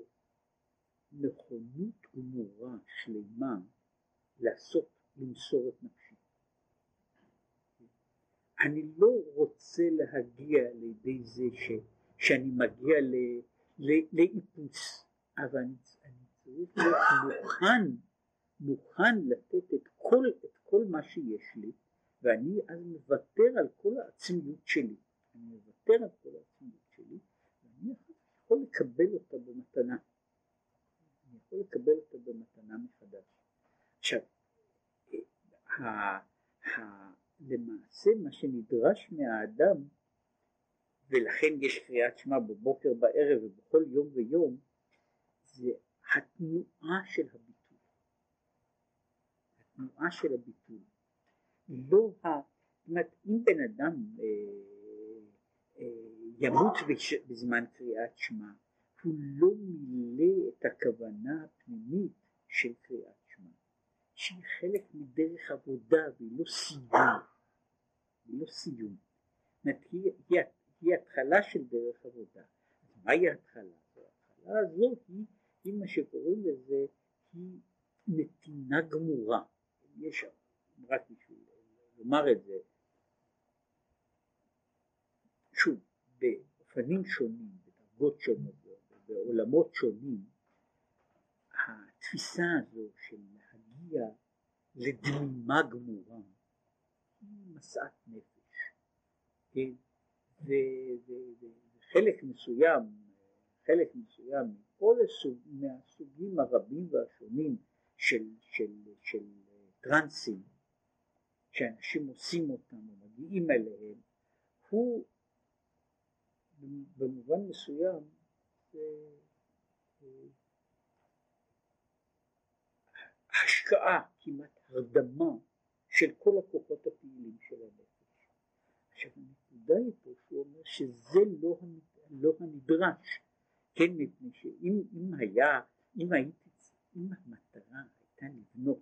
נכונות גמורה שלמה לעשות, למסור את נפשי. אני לא רוצה להגיע לידי זה ש, שאני מגיע ל, ל, לאיפוס, אבל אני, אני צריך להיות מוכן, מוכן לתת את כל, את כל מה שיש לי ואני אז מוותר על כל העצמיות שלי, אני מוותר על כל העצמיות שלי ואני יכול לקבל אותה במתנה, יכול לקבל אותה במתנה מחדש. עכשיו, ה, ה, למעשה מה שנדרש מהאדם ולכן יש קריאת שמע בבוקר בערב ובכל יום ויום זה התנועה של הביטול, התנועה של הביטול לא ה... זאת אומרת, אם בן אדם אה, אה, ימות. בזמן קריאת שמע, הוא לא מילא את הכוונה הפנימית של קריאת שמע, שהיא חלק מדרך עבודה והיא לא סיום, היא לא סיום. היא, היא, היא התחלה של דרך עבודה. מהי ההתחלה? ההתחלה הזאת היא, היא מה שקוראים לזה, היא נתינה גמורה. יש רק בשביל לומר את זה, שוב, באופנים שונים, בדרגות שונות, בעולמות שונים, התפיסה הזו של להגיע לדמימה גמורה היא משאת נפש, כן? וחלק מסוים, חלק מסוים מכל הסוג, מהסוגים הרבים והשונים של, של, של טרנסים שאנשים עושים אותם ומגיעים אליהם, הוא במובן מסוים השקעה, כמעט הרדמה של כל הכוחות הפעילים של הנפש. עכשיו הנקודה היא פה שהוא אומר שזה לא, לא הנדרש, כן, מפני שאם אם היה, אם הייתי, אם המטרה הייתה לבנות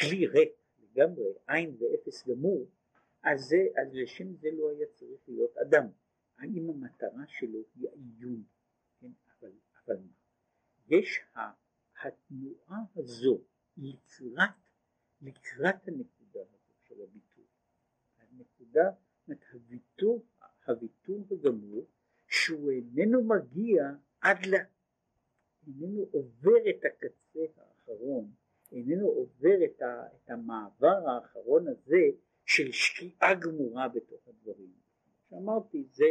כלי ריק לגמרי, עין ואפס גמור, אז, זה, אז לשם זה לא היה צריך להיות אדם. האם המטרה שלו היא העיון, כן? מה? יש התנועה הזו לקראת, לקראת הנקודה הזו של הביטוי. הנקודה, זאת הוויתור, הוויתור הגמור, שהוא איננו מגיע עד ל... איננו עובר את הקצה האחרון, איננו עובר את, ה, את המעבר האחרון הזה של שקיעה גמורה בתוך הדברים. שאמרתי, זה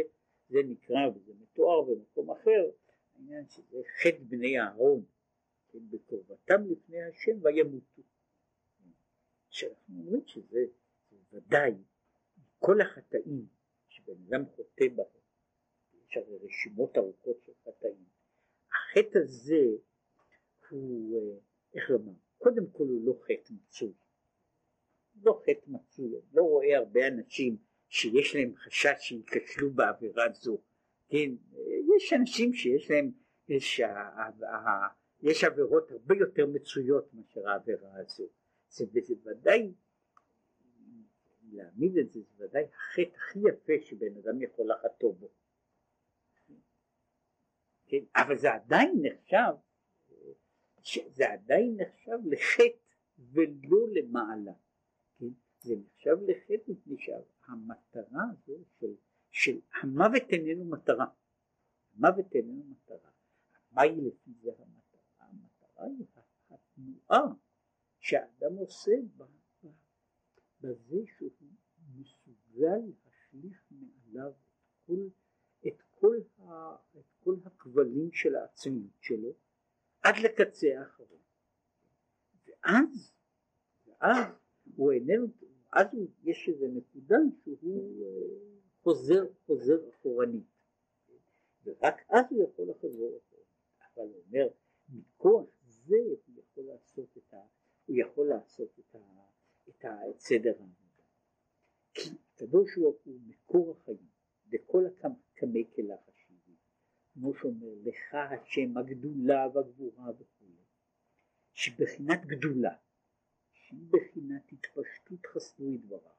זה נקרא וזה מתואר במקום אחר, העניין שזה חטא בני אהרון, כן, בקרבתם לפני השם וימותו. שאנחנו אומרים שזה ודאי כל החטאים שבן אדם חוטא בהם, יש הרי רשימות ארוכות של חטאים, החטא הזה הוא, אה, איך לומר, קודם כל הוא לא חטא מצוי, לא חטא מצוי, לא רואה הרבה אנשים שיש להם חשש שייכשלו בעבירה זו, כן, יש אנשים שיש להם, יש, עבירות הרבה יותר מצויות מאשר העבירה הזו, זה, ודאי, להעמיד את זה, זה ודאי החטא הכי יפה שבן אדם יכול לחטוא בו, כן, אבל זה עדיין נחשב, זה עדיין נחשב לחטא ולא למעלה, כן, זה נחשב לחטא מפני המטרה הזו של, של המוות איננו מטרה, המוות איננו מטרה, מהי לפי זה המטרה? המטרה היא התנועה שהאדם עושה בזה שהוא מסוגל להשליך מעליו את כל, את כל, ה, את כל הכבלים של העצמיות שלו עד לקצה האחרון. ואז, ואז הוא איננו, אז יש איזו נקודה שהוא אה, חוזר, חוזר אחורנית. ורק אז הוא יכול לחזור אחורנית. אבל הוא אומר, מכוח זה הוא יכול לעשות את, ה, הוא יכול לעשות את, ה, את, ה, את סדר העבודה. כי הקדוש ברוך הוא מקור החיים, וכל הקמי כלך השיבי. כמו שאומר, לך השם הגדולה והגבורה וכו', שבחינת גדולה שהיא בחינת התפשטות חסדו דבריו,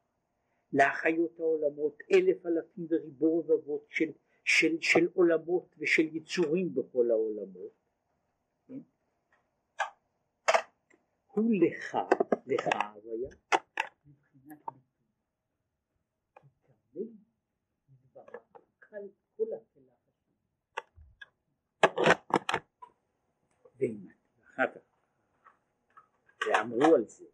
להחיות העולמות אלף אלפים וריבו רבבות של, של, של עולמות ושל יצורים בכל העולמות? הוא לך, לך הוויה, מבחינת ביטוי. ואמרו על זה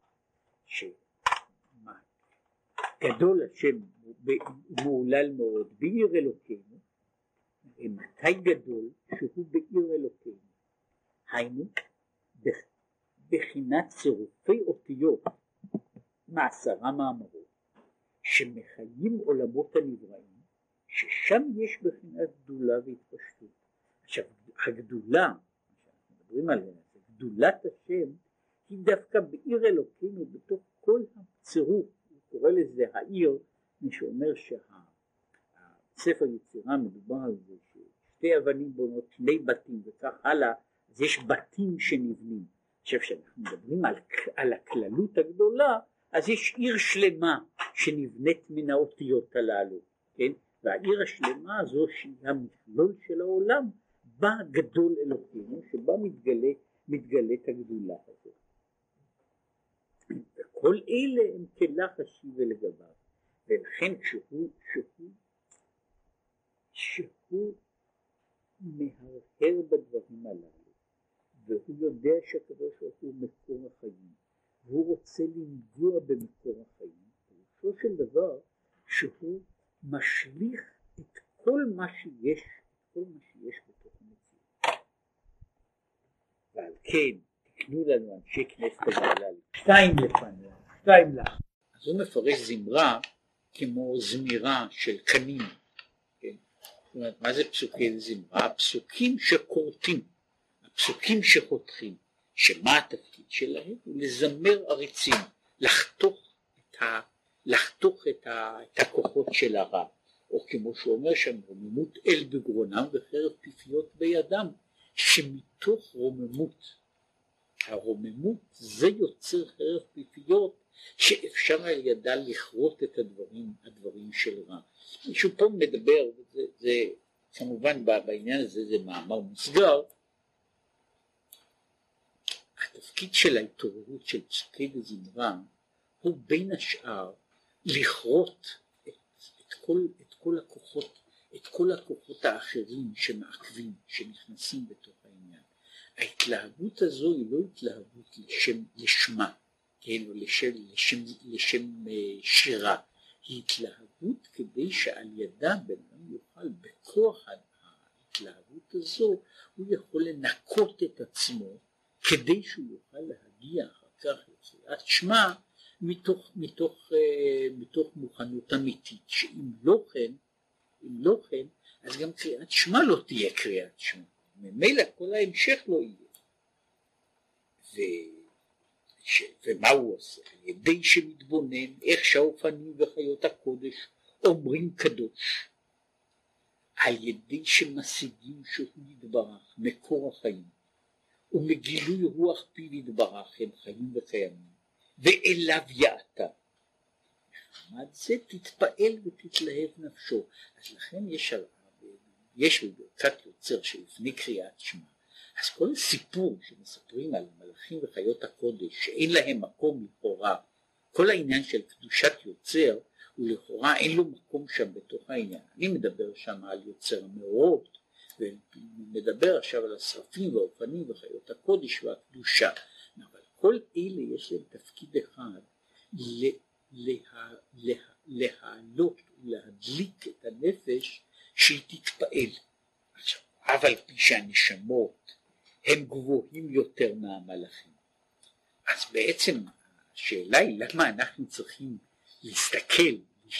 שגדול השם מהולל מאוד בעיר אלוקינו, מתי גדול שהוא בעיר אלוקינו, היינו בחינת צירופי אותיות מעשרה מאמרות שמחיים עולמות הנבראים ששם יש בחינת גדולה והתפשטות. עכשיו הגדולה, שאנחנו מדברים עליה, גדולת השם היא דווקא בעיר אלוקינו בתוך כל הצירוף, הוא קורא לזה העיר, מי שאומר שהספר יצירה מדובר על זה ששתי אבנים בונות שני בתים וכך הלאה, אז יש בתים שנבנים. עכשיו כשאנחנו מדברים על, על הכללות הגדולה, אז יש עיר שלמה שנבנית מן האותיות הללו, כן? והעיר השלמה הזו שהיא המכלול של העולם, בה גדול אלוקינו, שבה מתגלה, מתגלית הגדולה הזאת. וכל אלה הם כלך השיבה לגביו, ולכן כשהוא, שהוא, שהוא מהרהר בדברים הללו, והוא יודע שהקדוש ברוך הוא מקור החיים, והוא רוצה לנגוע במקור החיים, פירושו של דבר שהוא משליך את כל מה שיש, כל מה שיש בתוך המציאות. ועל כן, תקנו לנו אנשי כנסת הגדולה, שתיים לפניה, שתיים לך. אז הוא מפרש זמרה כמו זמירה של קנים. אומרת, מה זה פסוקי זמרה? פסוקים שכורתים, הפסוקים שחותכים, שמה התפקיד שלהם? לזמר עריצים, לחתוך את ה... לחתוך את, ה, את הכוחות של הרע, או כמו שהוא אומר שם, רוממות אל בגרונם וחרב פיפיות בידם, שמתוך רוממות, הרוממות זה יוצר חרב פיפיות שאפשר על ידה לכרות את הדברים, הדברים של רע. מישהו פה מדבר, זה, זה כמובן בעניין הזה זה מאמר מוסגר, התפקיד של ההתעוררות של פסוקי דזמרה הוא בין השאר לכרות את, את, כל, את כל הכוחות, את כל הכוחות האחרים שמעכבים, שנכנסים בתוך העניין. ההתלהבות הזו היא לא התלהבות לשם, לשמה, כן, או לשם, לשם, לשם uh, שירה, היא התלהבות כדי שעל ידה בן אדם יוכל בכוח ההתלהבות הזו, הוא יכול לנקות את עצמו כדי שהוא יוכל להגיע אחר כך לקריאת שמע מתוך, מתוך, אה, מתוך מוכנות אמיתית, שאם לא כן, אם לא כן, אז גם קריאת שמע לא תהיה קריאת שמע, ממילא כל ההמשך לא יהיה. ש... ומה הוא עושה? על ידי שמתבונן איך שהאופנים וחיות הקודש אומרים קדוש, על ידי שמשיגים שהוא יתברך, מקור החיים, ומגילוי רוח פיו יתברך הם חיים וקיימים. ואליו יעתה. מחמת זה תתפעל ותתלהב נפשו. אז לכן יש, יש בברכת יוצר שלפני קריאת שמע, אז כל הסיפור שמספרים על מלאכים וחיות הקודש שאין להם מקום לכאורה, כל העניין של קדושת יוצר הוא לכאורה אין לו מקום שם בתוך העניין. אני מדבר שם על יוצר המאורות ומדבר עכשיו על השרפים והאופנים וחיות הקודש והקדושה. כל אלה יש להם תפקיד אחד לה, לה, לה, להעלות ולהדליק את הנפש שהיא תתפעל. עכשיו, אף פי שהנשמות הם גבוהים יותר מהמלאכים. אז בעצם השאלה היא למה אנחנו צריכים להסתכל,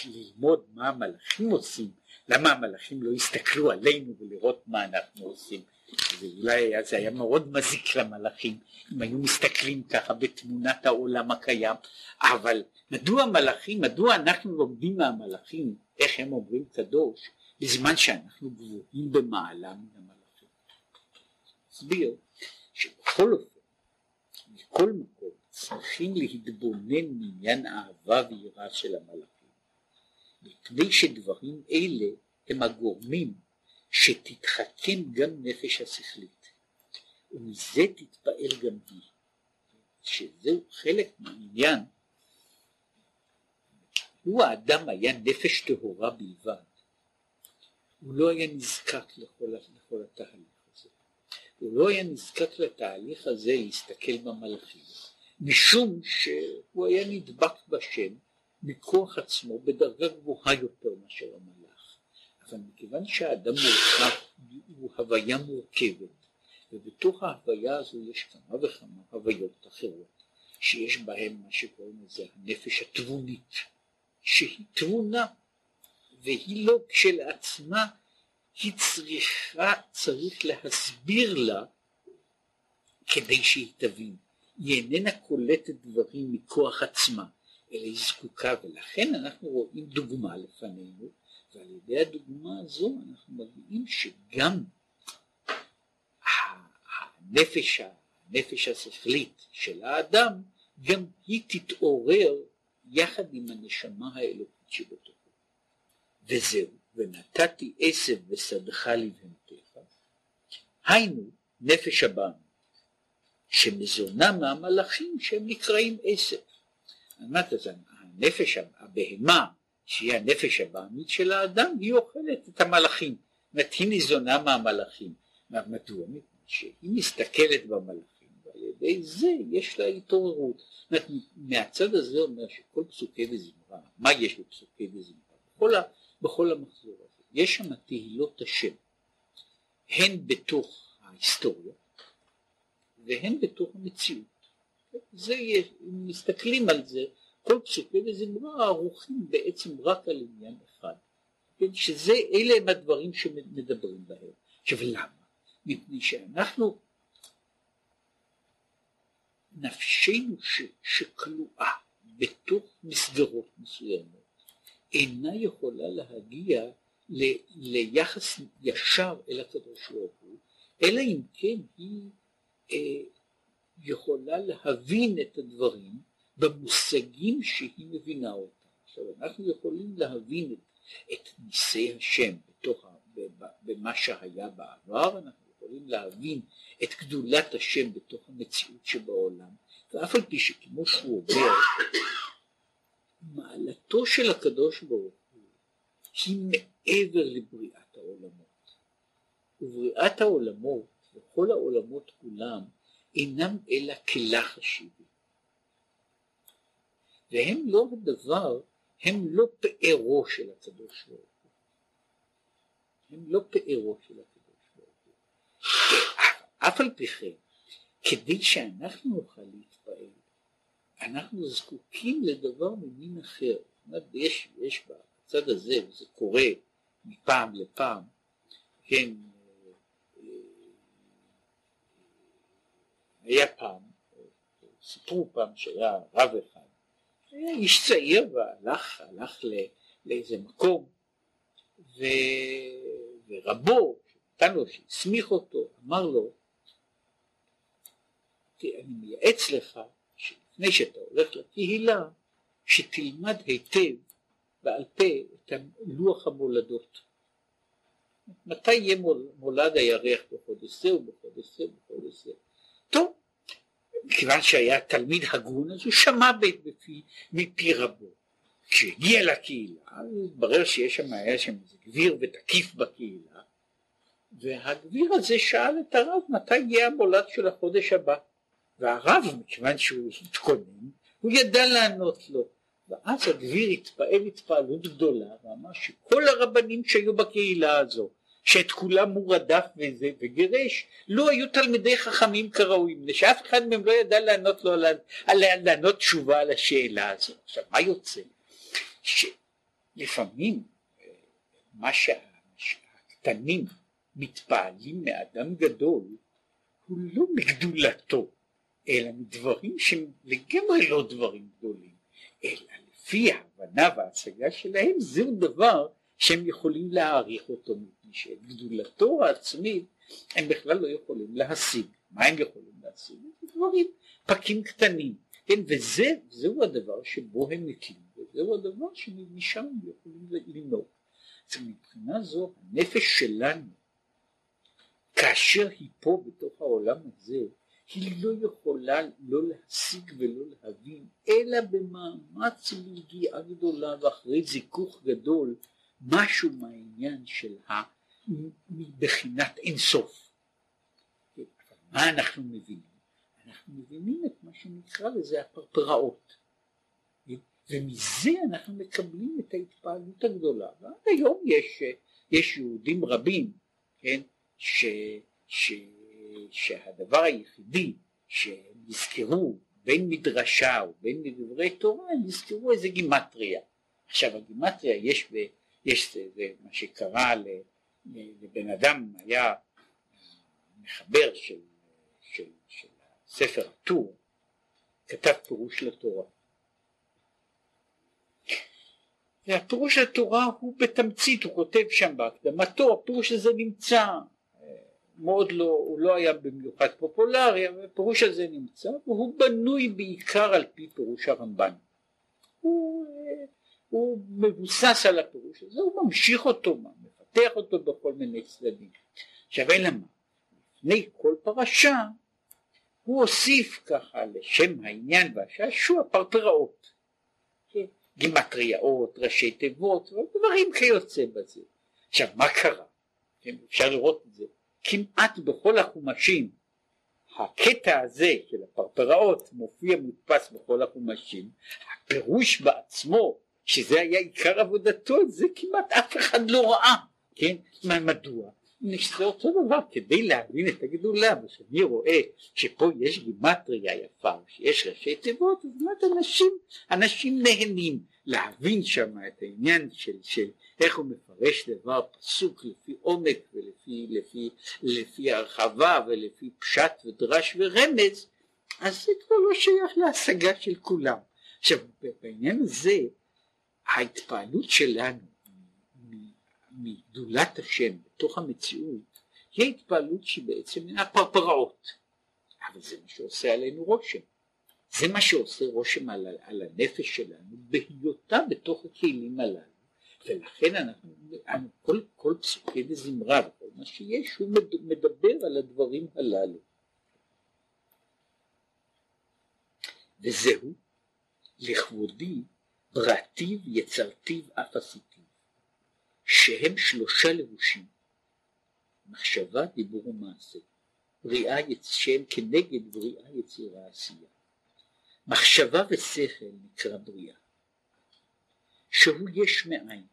ללמוד מה המלאכים עושים, למה המלאכים לא יסתכלו עלינו ולראות מה אנחנו עושים. זה אולי זה היה מאוד מזיק למלאכים אם היו מסתכלים ככה בתמונת העולם הקיים אבל מדוע מלאכים מדוע אנחנו לומדים מהמלאכים איך הם אומרים קדוש בזמן שאנחנו גבוהים במעלה מן המלאכים. אסביר שבכל אופן מכל מקום צריכים להתבונן מעניין אהבה ויראה של המלאכים. מפני שדברים אלה הם הגורמים שתתחכם גם נפש השכלית. ומזה תתפעל גם היא. שזהו חלק מהעניין. הוא האדם היה נפש טהורה בלבד הוא לא היה נזקק לכל, לכל התהליך הוא לא היה נזקק לתהליך הזה להסתכל במלאכים משום שהוא היה נדבק בשם מכוח עצמו בדרגה גבוהה יותר מאשר המלאך. אבל מכיוון שהאדם מורכב הוא הוויה מורכבת ובתוך ההוויה הזו יש כמה וכמה הוויות אחרות שיש בהן מה שקוראים לזה הנפש התבונית שהיא תבונה והיא לא כשלעצמה היא צריכה, צריך להסביר לה כדי שהיא תבין. היא איננה קולטת דברים מכוח עצמה, אלא היא זקוקה, ולכן אנחנו רואים דוגמה לפנינו ועל ידי הדוגמה הזו אנחנו מביאים שגם הנפש, הנפש השכלית של האדם, גם היא תתעורר יחד עם הנשמה האלוקית שבתוכו. וזהו, ונתתי עשב ושדך לבהמתך, היינו נפש הבאנו, שנזונה מהמלאכים שהם נקראים עשב. אמרת, הנפש, הבהמה, שהיא הנפש הבעמית של האדם, היא אוכלת את המלאכים. זאת היא ניזונה מהמלאכים. מדוע? שהיא מסתכלת במלאכים, ועל ידי זה יש לה התעוררות. זאת אומרת, מהצד הזה אומר שכל פסוקי וזמרה, מה יש בפסוקי וזמרה? בכל, ה, בכל המחזור הזה. יש שם תהילות השם, הן בתוך ההיסטוריה, והן בתוך המציאות. זה יש, אם מסתכלים על זה, כל פסוקי וזמרה ערוכים בעצם רק על עניין אחד, כן, שזה, אלה הם הדברים שמדברים בהם. עכשיו למה? מפני שאנחנו, נפשנו ש, שכלואה בתוך מסגרות מסוימות, אינה יכולה להגיע ל, ליחס ישר אל הקדוש ברוך הוא, אלא אם כן היא אה, יכולה להבין את הדברים במושגים שהיא מבינה אותם. עכשיו אנחנו יכולים להבין את, את ניסי השם בתוך, במה שהיה בעבר, אנחנו יכולים להבין את גדולת השם בתוך המציאות שבעולם, ואף על פי שכמו שהוא אומר, מעלתו של הקדוש ברוך הוא היא מעבר לבריאת העולמות. ובריאת העולמות, וכל העולמות כולם, אינם אלא כלח השיבי. והם לא הדבר, הם לא פארו של הקדוש ברוך הוא. הם לא פארו של הקדוש ברוך הוא. אף על פי כן, כדי שאנחנו נוכל להתפעל, אנחנו זקוקים לדבר ממין אחר. יש, יש בצד הזה, וזה קורה מפעם לפעם, כן, היה פעם, סיפרו פעם שהיה רב אחד, היה איש צעיר והלך הלך לאיזה מקום ו, ורבו נתן לו, שהסמיך אותו, אמר לו, אני מייעץ לך שלפני שאתה הולך לקהילה, שתלמד היטב בעל פה את לוח המולדות. מתי יהיה מולד הירח בחודש זה ובחודש זה ובחודש זה. טוב, מכיוון שהיה תלמיד הגון אז הוא שמע בפי, מפי רבו. כשהגיע לקהילה התברר שיש שם, היה שם איזה גביר ותקיף בקהילה והגביר הזה שאל את הרב מתי יהיה המולד של החודש הבא והרב מכיוון שהוא התכונן הוא ידע לענות לו. ואז הגביר התפעל התפעלות גדולה ואמר שכל הרבנים שהיו בקהילה הזו שאת כולם הוא רדף וזה וגירש לא היו תלמידי חכמים כראוי מפני שאף אחד מהם לא ידע לענות לו לענות תשובה על השאלה הזו. עכשיו מה יוצא? שלפעמים מה שהקטנים מתפעלים מאדם גדול הוא לא מגדולתו אלא מדברים לגמרי לא דברים גדולים אלא לפי ההבנה וההשגה שלהם זהו דבר שהם יכולים להעריך אותו שאת גדולתו העצמית הם בכלל לא יכולים להשיג. מה הם יכולים להשיג? דברים, פקים קטנים, כן, וזה, זהו הדבר שבו הם נתלים, וזהו הדבר שמשם הם יכולים לנהוג. אז מבחינה זו הנפש שלנו, כאשר היא פה בתוך העולם הזה, היא לא יכולה לא להשיג ולא להבין, אלא במאמץ וביגיעה גדולה ואחרי זיכוך גדול, משהו מהעניין של ה... מבחינת אינסוף. מה אנחנו מבינים? אנחנו מבינים את מה שנקרא לזה הפרפראות. ומזה אנחנו מקבלים את ההתפעלות הגדולה. ועד היום יש, יש יהודים רבים, כן, ש, ש, שהדבר היחידי שהם יזכרו בין מדרשה ובין מדברי תורה, הם יזכרו איזה גימטריה. עכשיו הגימטריה יש, ב, יש זה, זה מה שקרה. לבן אדם היה מחבר של, של, של ספר הטור, כתב פירוש לתורה. והפירוש התורה הוא בתמצית, הוא כותב שם בהקדמתו, הפירוש הזה נמצא, מאוד לא, הוא לא היה במיוחד פופולרי, אבל הפירוש הזה נמצא, והוא בנוי בעיקר על פי פירוש הרמב"ן. הוא, אה, הוא מבוסס על הפירוש הזה, הוא ממשיך אותו, מפתח אותו בכל מיני צדדים. עכשיו אלא מה, לפני כל פרשה הוא הוסיף ככה לשם העניין והשעשוע פרפראות. גימטריאות, ראשי תיבות, ודברים כיוצא בזה. עכשיו מה קרה? כן, אפשר לראות את זה כמעט בכל החומשים הקטע הזה של הפרפראות מופיע מודפס בכל החומשים, הפירוש בעצמו שזה היה עיקר עבודתו, זה כמעט אף אחד לא ראה, כן? מדוע? זה אותו דבר, כדי להבין את הגדולה, וכשאני רואה שפה יש גימטריה יפה, שיש ראשי תיבות, אז באמת אנשים, אנשים נהנים להבין שם את העניין של, של איך הוא מפרש דבר פסוק לפי עומק ולפי לפי, לפי הרחבה ולפי פשט ודרש ורמז, אז זה כבר לא שייך להשגה של כולם. עכשיו בעניין הזה ההתפעלות שלנו מגדולת השם בתוך המציאות היא ההתפעלות שבעצם היא הפרפראות אבל זה מה שעושה עלינו רושם זה מה שעושה רושם על, על הנפש שלנו בהיותה בתוך הכלים הללו. ולכן אנחנו, כל, כל פסוקי וזמרה וכל מה שיש הוא מדבר על הדברים הללו. וזהו לכבודי בראתיו יצרתיו אף עשיתיו. שהם שלושה לבושים מחשבה דיבור ומעשה בריאה שהם כנגד בריאה יצירה עשייה מחשבה ושכל נקרא בריאה שהוא יש מאין.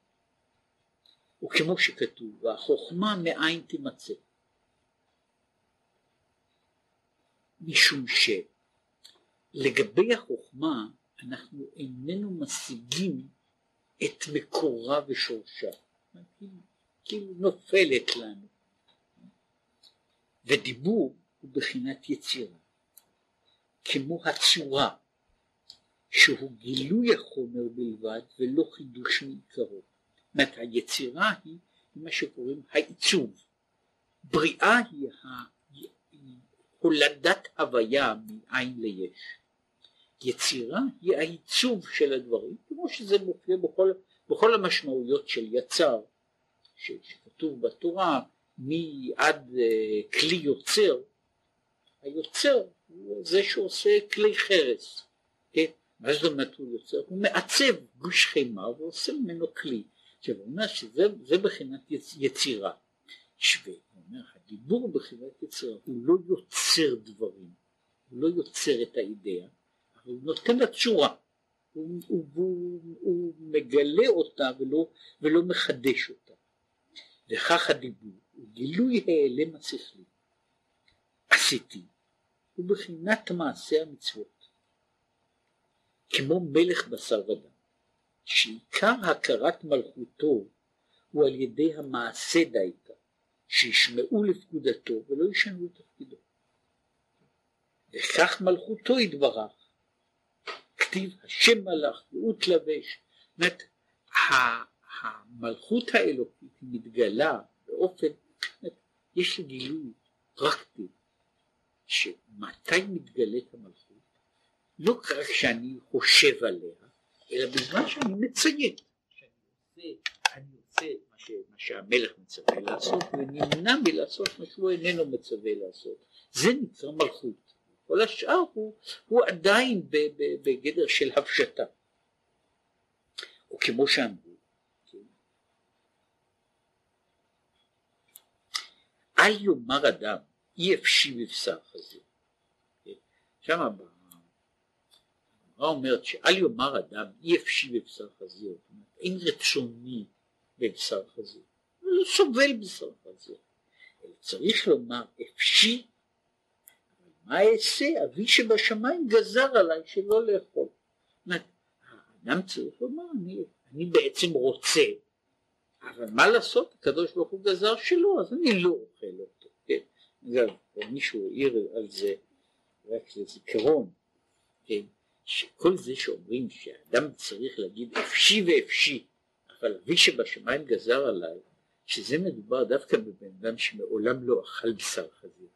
וכמו שכתוב והחוכמה מאין תימצא. משום שלגבי החוכמה אנחנו איננו משיגים את מקורה ושורשה, כאילו נופלת לנו. ודיבור הוא בחינת יצירה, כמו הצורה, שהוא גילוי החומר בלבד ולא חידוש מעיקרו. זאת אומרת היצירה היא מה שקוראים העיצוב, בריאה היא הולדת הוויה מאין ליש. יצירה היא העיצוב של הדברים, כמו שזה מופיע בכל, בכל המשמעויות של יצר, שכתוב בתורה, מעד uh, כלי יוצר, היוצר הוא זה שעושה כלי חרס, כן? מה זאת אומרת הוא יוצר? הוא מעצב גוש חימה ועושה ממנו כלי. עכשיו הוא אומר שזה בחינת יצ, יצירה. שווה, הוא אומר, הדיבור בחינת יצירה הוא לא יוצר דברים, הוא לא יוצר את האידאה, הוא נותן לה צורה, הוא, הוא, הוא, הוא מגלה אותה ולא, ולא מחדש אותה. וכך הדיבור הוא גילוי העלם השכלי. עשיתי, הוא בחינת מעשה המצוות. כמו מלך בשר ודם, שעיקר הכרת מלכותו הוא על ידי המעשה דייקה, שישמעו לפקודתו ולא ישנו את תפקידו. וכך מלכותו יתברך, כתיב השם מלאך והוא תלבש. זאת אומרת המלכות האלוקית מתגלה באופן, יש גילוי פרקטי שמתי מתגלית המלכות לא רק שאני חושב עליה אלא בזמן שאני מציין שאני עושה מה, ש, מה שהמלך מצווה לעשות ונמנע מלעשות מה שהוא איננו מצווה לעשות זה נקרא מלכות כל השאר הוא, הוא עדיין בגדר של הפשטה. או כמו שאמרו, כן? אל יאמר אדם אי אפשי בבשר חזיר. כן? שם הבא, הגמרא אומרת שאל יאמר אדם אי אפשי בבשר חזיר, אין רצוני בבשר חזיר, לא סובל בשר חזיר, אלא צריך לומר אפשי מה אעשה? אבי שבשמיים גזר עליי שלא לאכול. האדם צריך לומר, אני, אני בעצם רוצה, אבל מה לעשות? הקדוש ברוך הוא גזר שלא, אז אני לא אוכל אותו. כן? אגב, מישהו העיר על זה רק לזיכרון, כן? שכל זה שאומרים שאדם צריך להגיד אפשי ואפשי, אבל אבי שבשמיים גזר עליי שזה מדובר דווקא בבן אדם שמעולם לא אכל בשר חזיר.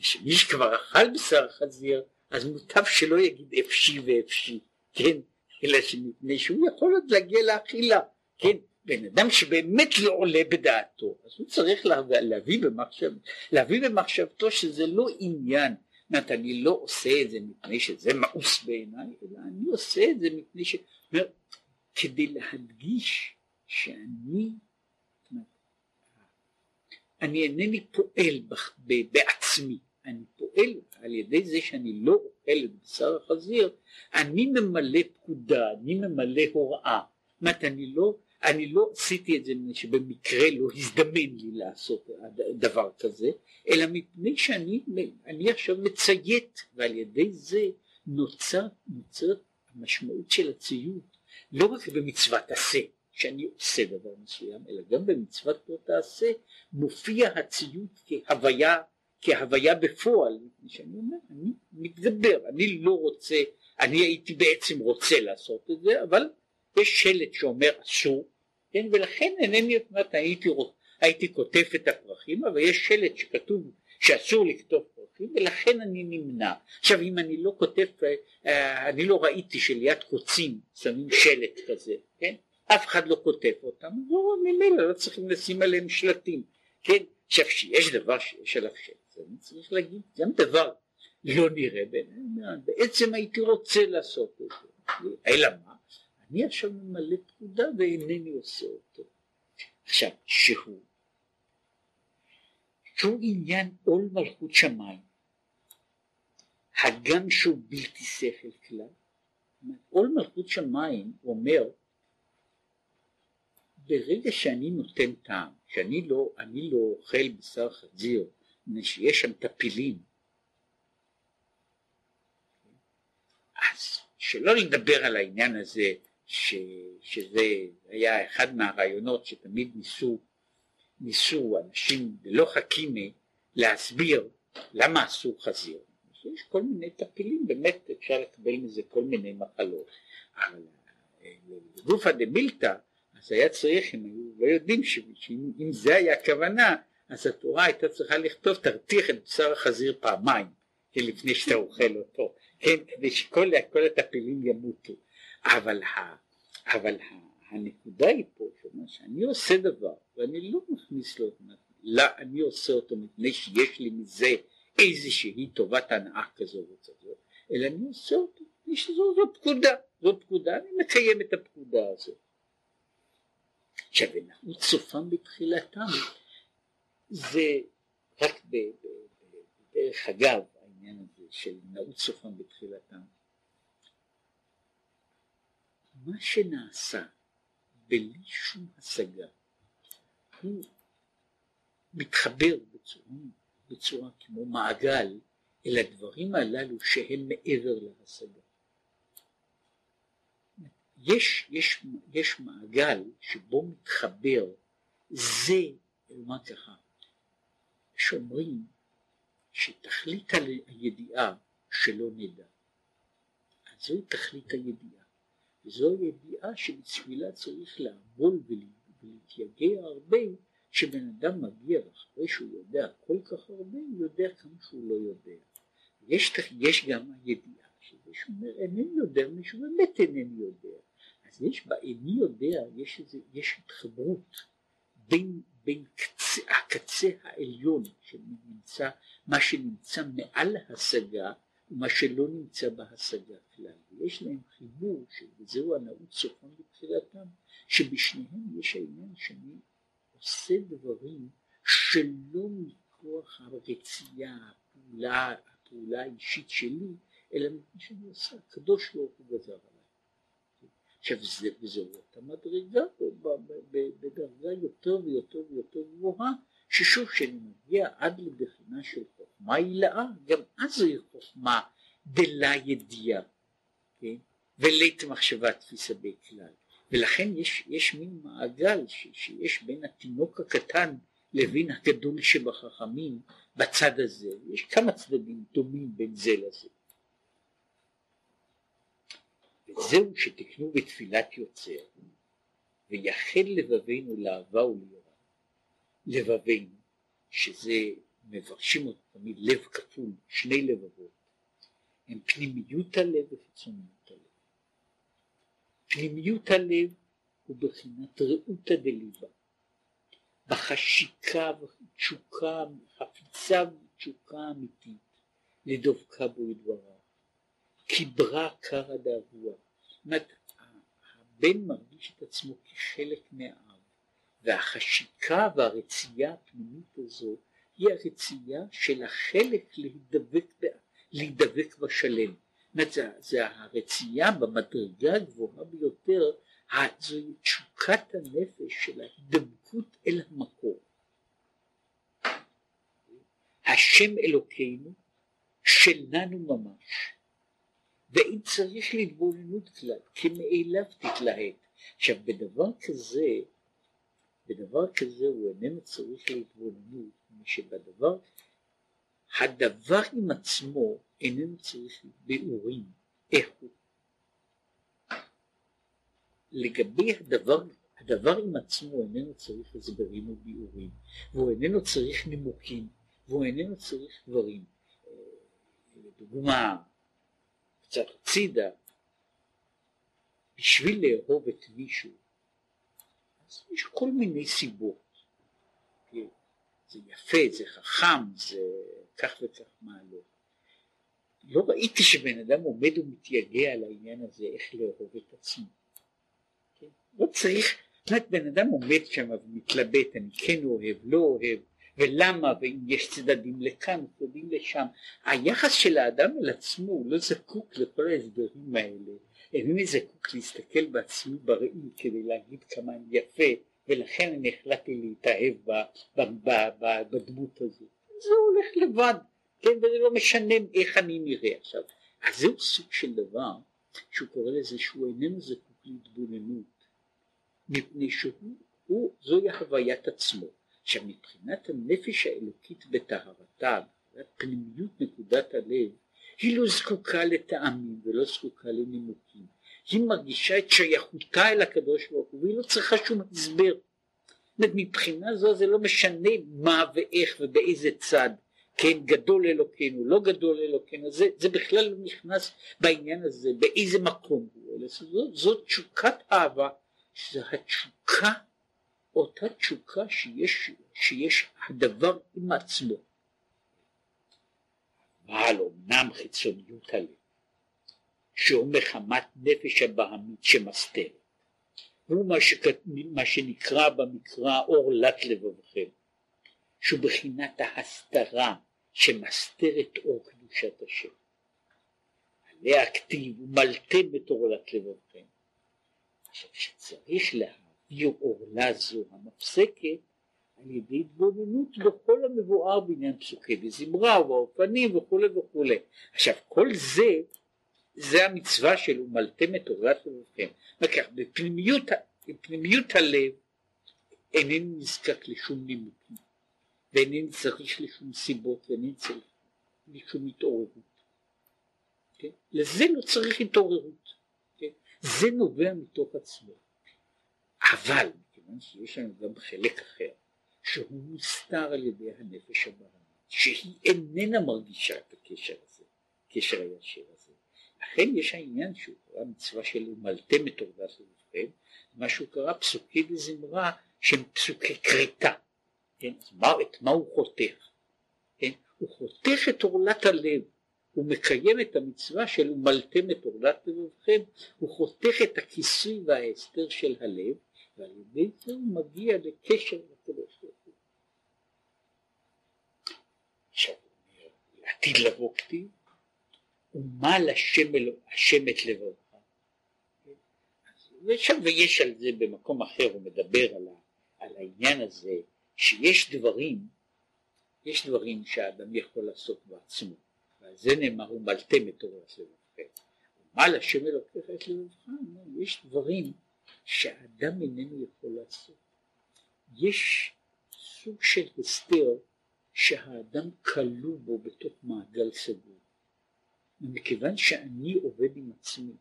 ושמי שכבר אכל בשר חזיר אז מוטב שלא יגיד אפשי ואפשי, כן? אלא שמפני שהוא יכול עוד להגיע לאכילה, כן? בן אדם שבאמת לא עולה בדעתו, אז הוא צריך להביא, במחשב, להביא במחשבתו שזה לא עניין, זאת אני לא עושה את זה מפני שזה מאוס בעיניי, אלא אני עושה את זה מפני ש... כדי להדגיש שאני אני אינני פועל בעצמי, אני פועל על ידי זה שאני לא אוכל את בשר החזיר, אני ממלא פקודה, אני ממלא הוראה. זאת אומרת, אני לא, אני לא עשיתי את זה מפני שבמקרה לא הזדמן לי לעשות דבר כזה, אלא מפני שאני אני עכשיו מציית, ועל ידי זה נוצר, נוצרת המשמעות של הציות, לא רק במצוות עשה, שאני עושה דבר מסוים, אלא גם במצוות לא תעשה, מופיע הציות כהוויה כהוויה בפועל, שאני אומר, אני מתגבר, אני לא רוצה, אני הייתי בעצם רוצה לעשות את זה, אבל יש שלט שאומר אסור, כן, ולכן אינני, אומרת, הייתי, הייתי כותב את הפרחים, אבל יש שלט שכתוב שאסור לכתוב פרחים, ולכן אני נמנע. עכשיו אם אני לא כותב, אה, אני לא ראיתי שליד קוצים שמים שלט כזה, כן, אף אחד לא כותב אותם, לא, ממילא לא צריכים לשים עליהם שלטים, כן, עכשיו שיש דבר שיש עליו שלט אני צריך להגיד גם דבר לא נראה בעצם הייתי רוצה לעשות את זה, אלא מה? אני עכשיו ממלא פקודה ואינני עושה אותו. עכשיו, שהוא, שהוא עניין עול מלכות שמיים, הגם שהוא בלתי שכל כלל, עול מלכות שמיים אומר ברגע שאני נותן טעם, שאני לא, לא אוכל בשר חזיר מפני שיש שם טפילים. אז שלא לדבר על העניין הזה ש, שזה היה אחד מהרעיונות שתמיד ניסו, ניסו אנשים ללא חכימי להסביר למה אסור חזיר. יש כל מיני טפילים, באמת אפשר לקבל מזה כל מיני מחלות. אבל לגופא דמילתא אז היה צריך, הם היו לא יודעים שאם זה היה הכוונה, אז התורה הייתה צריכה לכתוב תרתיח את בשר החזיר פעמיים לפני שאתה אוכל אותו, כן, כדי שכל הטפילים ימותו, אבל, ה, אבל ה, הנקודה היא פה, שאני עושה דבר ואני לא מכניס לו, לא, אני עושה אותו מפני שיש לי מזה איזושהי טובת הנאה כזו וכזו, אלא אני עושה אותו מפני שזו פקודה, זו פקודה, אני מקיים את הפקודה הזאת. עכשיו, ונעוץ סופם בתחילתם זה רק בדרך אגב העניין הזה של נעוץ סופם בתחילתם. מה שנעשה בלי שום השגה הוא מתחבר בצורה, בצורה כמו מעגל אל הדברים הללו שהם מעבר להשגה. יש, יש, יש מעגל שבו מתחבר זה, מה ככה, שאומרים שתכלית הידיעה שלא נדע, אז זוהי תכלית הידיעה, וזו ידיעה שבתפילה צריך לעמול ולהתייגע הרבה, שבן אדם מגיע אחרי שהוא יודע כל כך הרבה, הוא יודע כמה שהוא לא יודע. יש, יש גם הידיעה, שזה שאומר אינני יודע, מישהו באמת אינני יודע. אז יש באיני יודע, יש, איזה, יש התחברות בין בין קצה, הקצה העליון שנמצא, מה שנמצא מעל ההשגה ומה שלא נמצא בהשגה כלל. ויש להם חיבור, וזהו הנעוץ סופם בתחילתם, שבשניהם יש העניין שאני עושה דברים שלא מכוח הרצייה, הפעולה, הפעולה האישית שלי, אלא מפני שאני עושה, הקדוש ברוך הוא גזר עליי. עכשיו זה, וזו אותה מדרגה בדרגה יותר ויותר ויותר גבוהה, ששוב כשאני מגיע עד לבחינה של חוכמה הילאה, גם אז זוהי חוכמה דלה ידיעה, כן? ולית מחשבה תפיסה בכלל. ולכן יש, יש מין מעגל ש, שיש בין התינוק הקטן לבין הגדול שבחכמים בצד הזה, יש כמה צדדים דומים בין זה לזה. וזהו שתקנו בתפילת יוצר, ויחל לבבינו לאהבה וליראה. לבבינו, שזה מברשים אותו תמיד לב כפול, שני לבבות, הם פנימיות הלב וחיצוניות הלב. פנימיות הלב הוא בחינת ראותא דליבה, בחשיקה ותשוקה, חפיצה ותשוקה אמיתית, לדבקה בו ידברה, קיברה קרא דאבוה. זאת אומרת, הבן מרגיש את עצמו כחלק מהאב, והחשיקה והרצייה הפנימית הזו היא הרצייה של החלק להידבק, להידבק בשלם. זאת זה הרצייה במדרגה הגבוהה ביותר, זוהי תשוקת הנפש של ההידבקות אל המקור. השם אלוקינו שלנו ממש, ואם צריך להתבוננות כלל, כמאליו תתלהט. עכשיו בדבר כזה, בדבר כזה הוא איננו צריך להתבוננות, שבדבר, הדבר עם עצמו איננו צריך ביאורים, איך הוא. לגבי הדבר, הדבר עם עצמו איננו צריך הסברים וביאורים, והוא איננו צריך נימוקים, והוא איננו צריך דברים. לדוגמה, קצת הצידה, בשביל לאהוב את מישהו, אז יש כל מיני סיבות. זה יפה, זה חכם, זה כך וכך מעלות. לא ראיתי שבן אדם עומד ומתייגע על העניין הזה איך לאהוב את עצמו. כן? לא צריך, זאת בן אדם עומד שם ומתלבט, אני כן אוהב, לא אוהב, ולמה, ואם יש צדדים לכאן, צדדים לשם. היחס של האדם אל עצמו, הוא לא זקוק לכל ההסברים האלה. אינני זקוק להסתכל בעצמי בראי כדי להגיד כמה אני יפה, ולכן אני החלטתי להתאהב ב, ב, ב, ב, בדמות הזו. זה הולך לבד, כן, וזה לא משנה איך אני נראה עכשיו. אז זהו סוג של דבר שהוא קורא לזה שהוא איננו זקוק להתבוננות, מפני שהוא, הוא, זוהי הוויית עצמו. עכשיו מבחינת הנפש האלוקית בטהרתה, פנימיות נקודת הלב, היא לא זקוקה לטעמים ולא זקוקה לנימוקים. היא מרגישה את שייכותה אל הקדוש ברוך הוא והיא לא צריכה שום הסבר. מבחינה זו זה לא משנה מה ואיך ובאיזה צד, כן גדול אלוקינו, לא גדול אלוקינו, זה, זה בכלל לא נכנס בעניין הזה, באיזה מקום הוא, זאת, זאת תשוקת אהבה, שזו התשוקה, אותה תשוקה שיש, שיש הדבר עם עצמו. אבל אמנם חיצוניות הלב שהוא מחמת נפש הבהמית שמסתרת. הוא מה, שכ... מה שנקרא במקרא אור לת לבבכם, שהוא בחינת ההסתרה שמסתרת אור קדושת השם. עליה כתיב ומלתם את אורלת לבבכם. עכשיו שצריך להעביר אורלה זו המפסקת על ידי התבוננות בכל המבואר בעניין פסוקי וזמרה ובאופנים וכולי וכולי. עכשיו כל זה זה המצווה של ומלתם את תורת. וכך בפנימיות, בפנימיות הלב אינני נזקק לשום נימוקים ואינני צריך לשום סיבות ואינני צריך לשום התעוררות. כן? לזה לא צריך התעוררות. כן? זה נובע מתוך עצמו. אבל מכיוון שיש לנו גם חלק אחר שהוא מוסתר על ידי הנפש הבאה שהיא איננה מרגישה את הקשר הזה, קשר הישיר הזה. לכן יש העניין שהוא קרא מצווה של ומלתם את עורדת לבבכם, מה שהוא קרא פסוקי דזמרה שהם פסוקי כריתה, כן? אז מה, את מה הוא חותך? כן? הוא חותך את עורלת הלב, הוא מקיים את המצווה של ומלתם את עורלת לבבכם, הוא חותך את הכיסוי וההסתר של הלב, ועל ידי זה הוא מגיע לקשר לקדוש ברוך הוא. עכשיו, לעתיד לבוא כתיב ומל השם, השם את לבבך. ושם ויש על זה במקום אחר, הוא מדבר על, ה, על העניין הזה, שיש דברים, יש דברים שהאדם יכול לעשות בעצמו, ועל זה נאמר ומלתם את תורת לבבכם. ומל השם אלוקיך את לבבך, יש דברים שהאדם איננו יכול לעשות. יש סוג של הסתר שהאדם כלוא בו בתוך מעגל סגור. ומכיוון שאני עובד עם עצמי,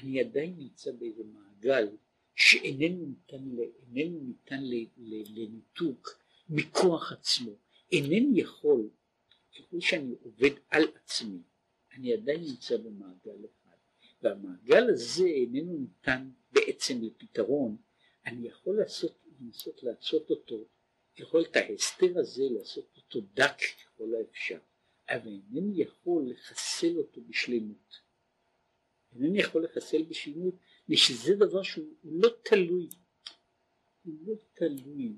אני עדיין נמצא באיזה מעגל שאיננו ניתן, איננו ניתן לניתוק מכוח עצמו, אינני יכול, ככל שאני עובד על עצמי, אני עדיין נמצא במעגל אחד, והמעגל הזה איננו ניתן בעצם לפתרון, אני יכול לעשות, לנסות לעשות אותו, יכול את ההסתר הזה לעשות אותו דק ככל האפשר, אבל אינני יכול לחסל אותו בשלמות. אינני יכול לחסל בשלמות, ושזה דבר שהוא לא תלוי, הוא לא תלוי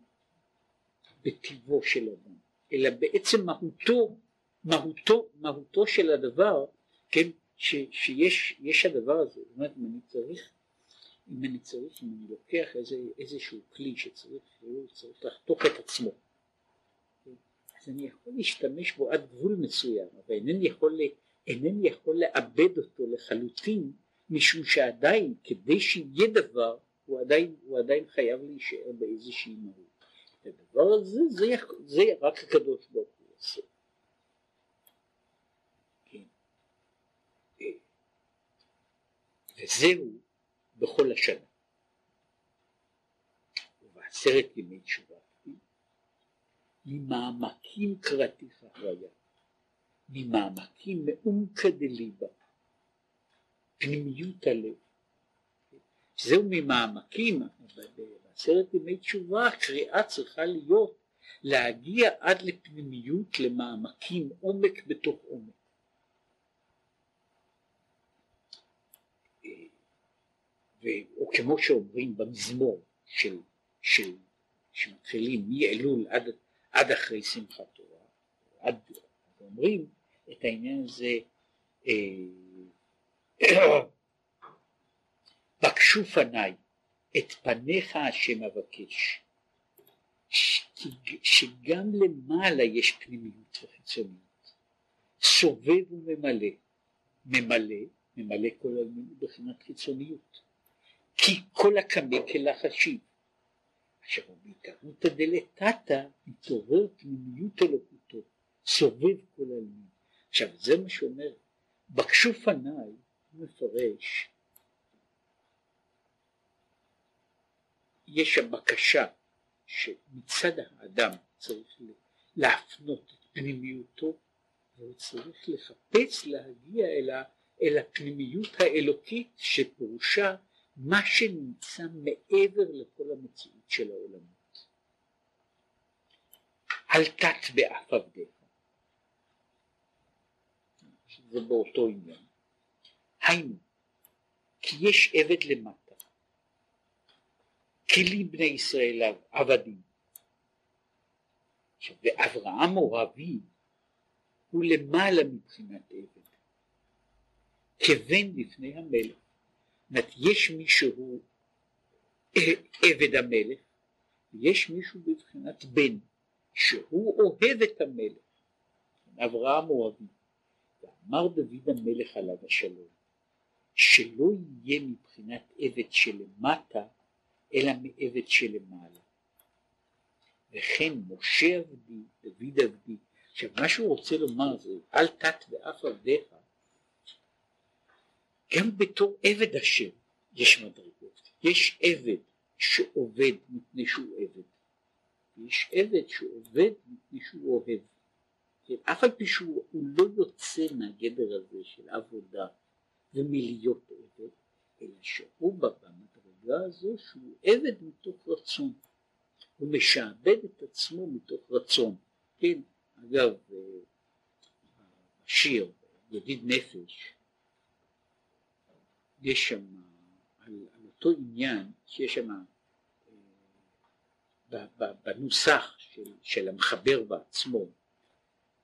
בטיבו של אדם, אלא בעצם מהותו, מהותו, מהותו של הדבר, כן, ש, שיש הדבר הזה, זאת אומרת אם אני צריך, אם אני צריך, אם אני לוקח איזה, איזשהו כלי שצריך צריך לחתוך את עצמו, אז אני יכול להשתמש בו עד גבול מסוים, אבל אינני יכול, אינני יכול לאבד אותו לחלוטין, משום שעדיין כדי שיהיה דבר הוא עדיין, הוא עדיין חייב להישאר באיזושהי מהות. הדבר הזה זה, זה רק הקדוש ברוך הוא עושה. כן. וזהו בכל השנה. ובעשרת ימי תשובה ממעמקים קראתיך היה, ממעמקים מעומקא דליבה, פנימיות הלב. זהו ממעמקים, בעשרת ימי תשובה הקריאה צריכה להיות להגיע עד לפנימיות, למעמקים, עומק בתוך עומק. או כמו שאומרים במזמור של, של, שמתחילים מאלול עד, עד אחרי שמחת תורה, עד, אומרים את העניין הזה אה, <coughs> בקשו פניי את פניך השם אבקש. שגם למעלה יש פנימיות וחיצוניות סובב וממלא. ממלא ממלא כל העניין בחינת חיצוניות. כי כל הקמא כלחשיב עכשיו בעיקרותא דלתתא מתעורר פנימיות אלוקותו סובב כל העניין עכשיו זה מה שאומר בקשו פניי מפרש יש הבקשה שמצד האדם צריך להפנות את פנימיותו והוא צריך לחפש להגיע אל, ה, אל הפנימיות האלוקית שפירושה מה שנמצא מעבר לכל המציאות של העולמות. אל תת באף עבדיך. זה באותו עניין. היינו, כי יש עבד למטה כלי בני ישראל עבדים. עכשיו, ואברהם אוהבי הוא למעלה מבחינת עבד, כבן לפני המלך. זאת אומרת, יש מישהו עבד המלך, ויש מישהו בבחינת בן, שהוא אוהב את המלך. אברהם אוהבי. ואמר דוד המלך עליו השלום, שלא יהיה מבחינת עבד שלמטה אלא מעבד שלמעלה. וכן משה עבדי, דוד עבדי. עכשיו מה שהוא רוצה לומר זה אל תת ואף עבדיך גם בתור עבד השם יש מדרגות. יש עבד שעובד מפני שהוא עבד. ויש עבד שעובד מפני שהוא אוהב. אף על פי שהוא לא יוצא מהגדר הזה של עבודה ומלהיות עבד, אלא שהוא במדרגה הזו שהוא עבד מתוך רצון, הוא משעבד את עצמו מתוך רצון, כן, אגב השיר ידיד נפש יש שם אותו עניין שיש שם אה, בנוסח של, של המחבר בעצמו